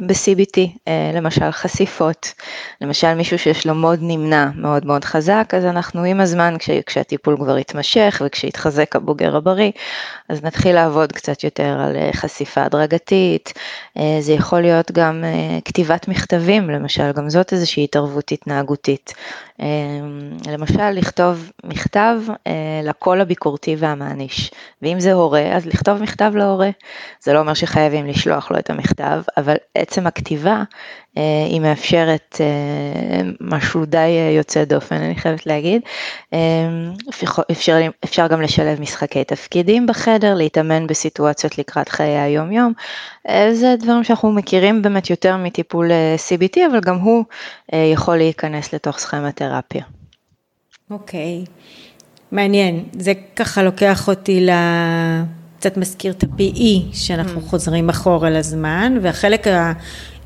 D: ב-CBT, אה, למשל חשיפות, למשל מישהו שיש לו מוד נמנע מאוד מאוד חזק, אז אנחנו עם הזמן, כש, כשהטיפול כבר יתמשך וכשיתחזק הבוגר הבריא, אז נתחיל לעבוד קצת יותר על אה, חשיפה הדרגתית, זה יכול להיות גם כתיבת מכתבים, למשל, גם זאת איזושהי התערבות התנהגותית. למשל, לכתוב מכתב לקול הביקורתי והמעניש, ואם זה הורה, אז לכתוב מכתב להורה. זה לא אומר שחייבים לשלוח לו את המכתב, אבל עצם הכתיבה אה, היא מאפשרת אה, משהו די אה, יוצא דופן, אני חייבת להגיד. אפשר, אפשר גם לשלב משחקי תפקידים בחדר, להתאמן בסיטואציות לקראת חיי היום-יום. זה דברים שאנחנו מכירים באמת יותר מטיפול CBT, אבל גם הוא יכול להיכנס לתוך סכמתרפיה.
C: אוקיי. Okay. מעניין, זה ככה לוקח אותי ל... קצת מזכיר את ה-PE, שאנחנו mm. חוזרים אחורה לזמן, והחלק ה...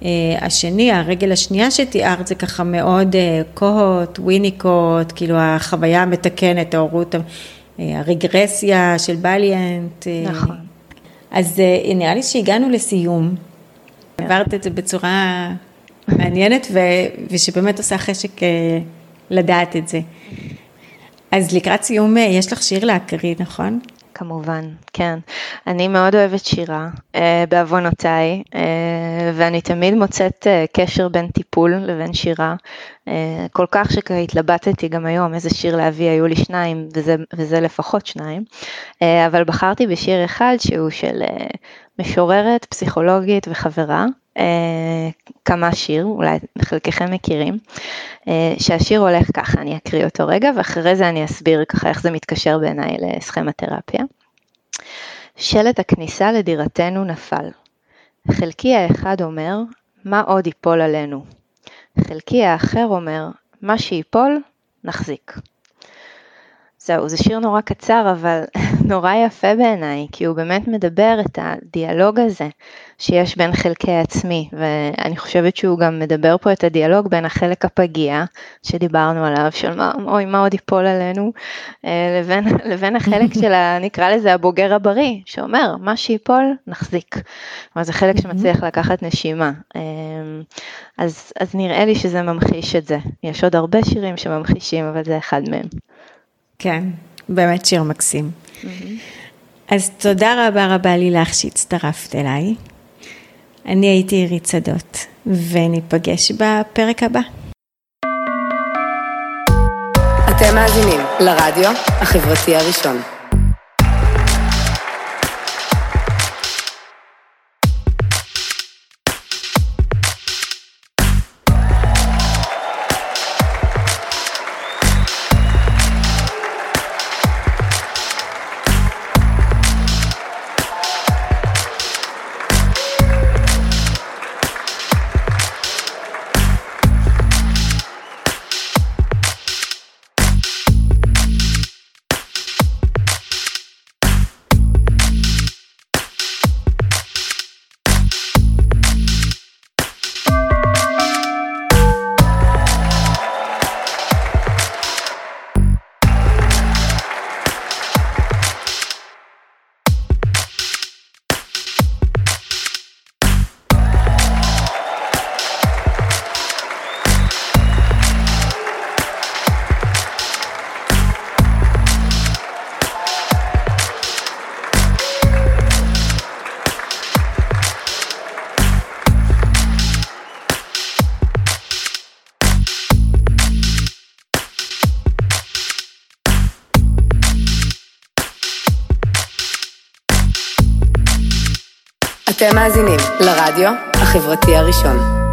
C: אה, השני, הרגל השנייה שתיארת זה ככה מאוד אה, קוהוט, וויניקוט, כאילו החוויה המתקנת, ההורות, אה, הרגרסיה של בליאנט.
D: נכון.
C: אז נראה לי שהגענו לסיום. עברת את זה בצורה מעניינת ו... ושבאמת עושה חשק לדעת את זה. אז לקראת סיום, יש לך שיר להקריא, נכון?
D: כמובן, כן. אני מאוד אוהבת שירה, אה, בעוונותיי, אה, ואני תמיד מוצאת אה, קשר בין טיפול לבין שירה. אה, כל כך שהתלבטתי גם היום איזה שיר להביא, היו לי שניים, וזה, וזה לפחות שניים. אה, אבל בחרתי בשיר אחד שהוא של אה, משוררת, פסיכולוגית וחברה, כמה שיר, אולי חלקכם מכירים, אה, שהשיר הולך ככה, אני אקריא אותו רגע, ואחרי זה אני אסביר ככה איך זה מתקשר בעיניי לסכמתרפיה. שלט הכניסה לדירתנו נפל. חלקי האחד אומר, מה עוד ייפול עלינו? חלקי האחר אומר, מה שיפול, נחזיק. זהו, זה שיר נורא קצר, אבל [laughs] נורא יפה בעיניי, כי הוא באמת מדבר את הדיאלוג הזה שיש בין חלקי עצמי, ואני חושבת שהוא גם מדבר פה את הדיאלוג בין החלק הפגיע, שדיברנו עליו, של מה, אוי, מה עוד ייפול עלינו, אה, לבין, [laughs] לבין החלק של, ה, נקרא לזה הבוגר הבריא, שאומר, מה שיפול, נחזיק. כלומר, זה חלק שמצליח לקחת נשימה. אה, אז, אז נראה לי שזה ממחיש את זה. יש עוד הרבה שירים שממחישים, אבל זה אחד מהם.
C: כן, באמת שיר מקסים. אז תודה רבה רבה לילך שהצטרפת אליי. אני הייתי עירית שדות, וניפגש בפרק הבא.
A: אתם מאזינים לרדיו החברתי הראשון. מאזינים לרדיו החברתי הראשון.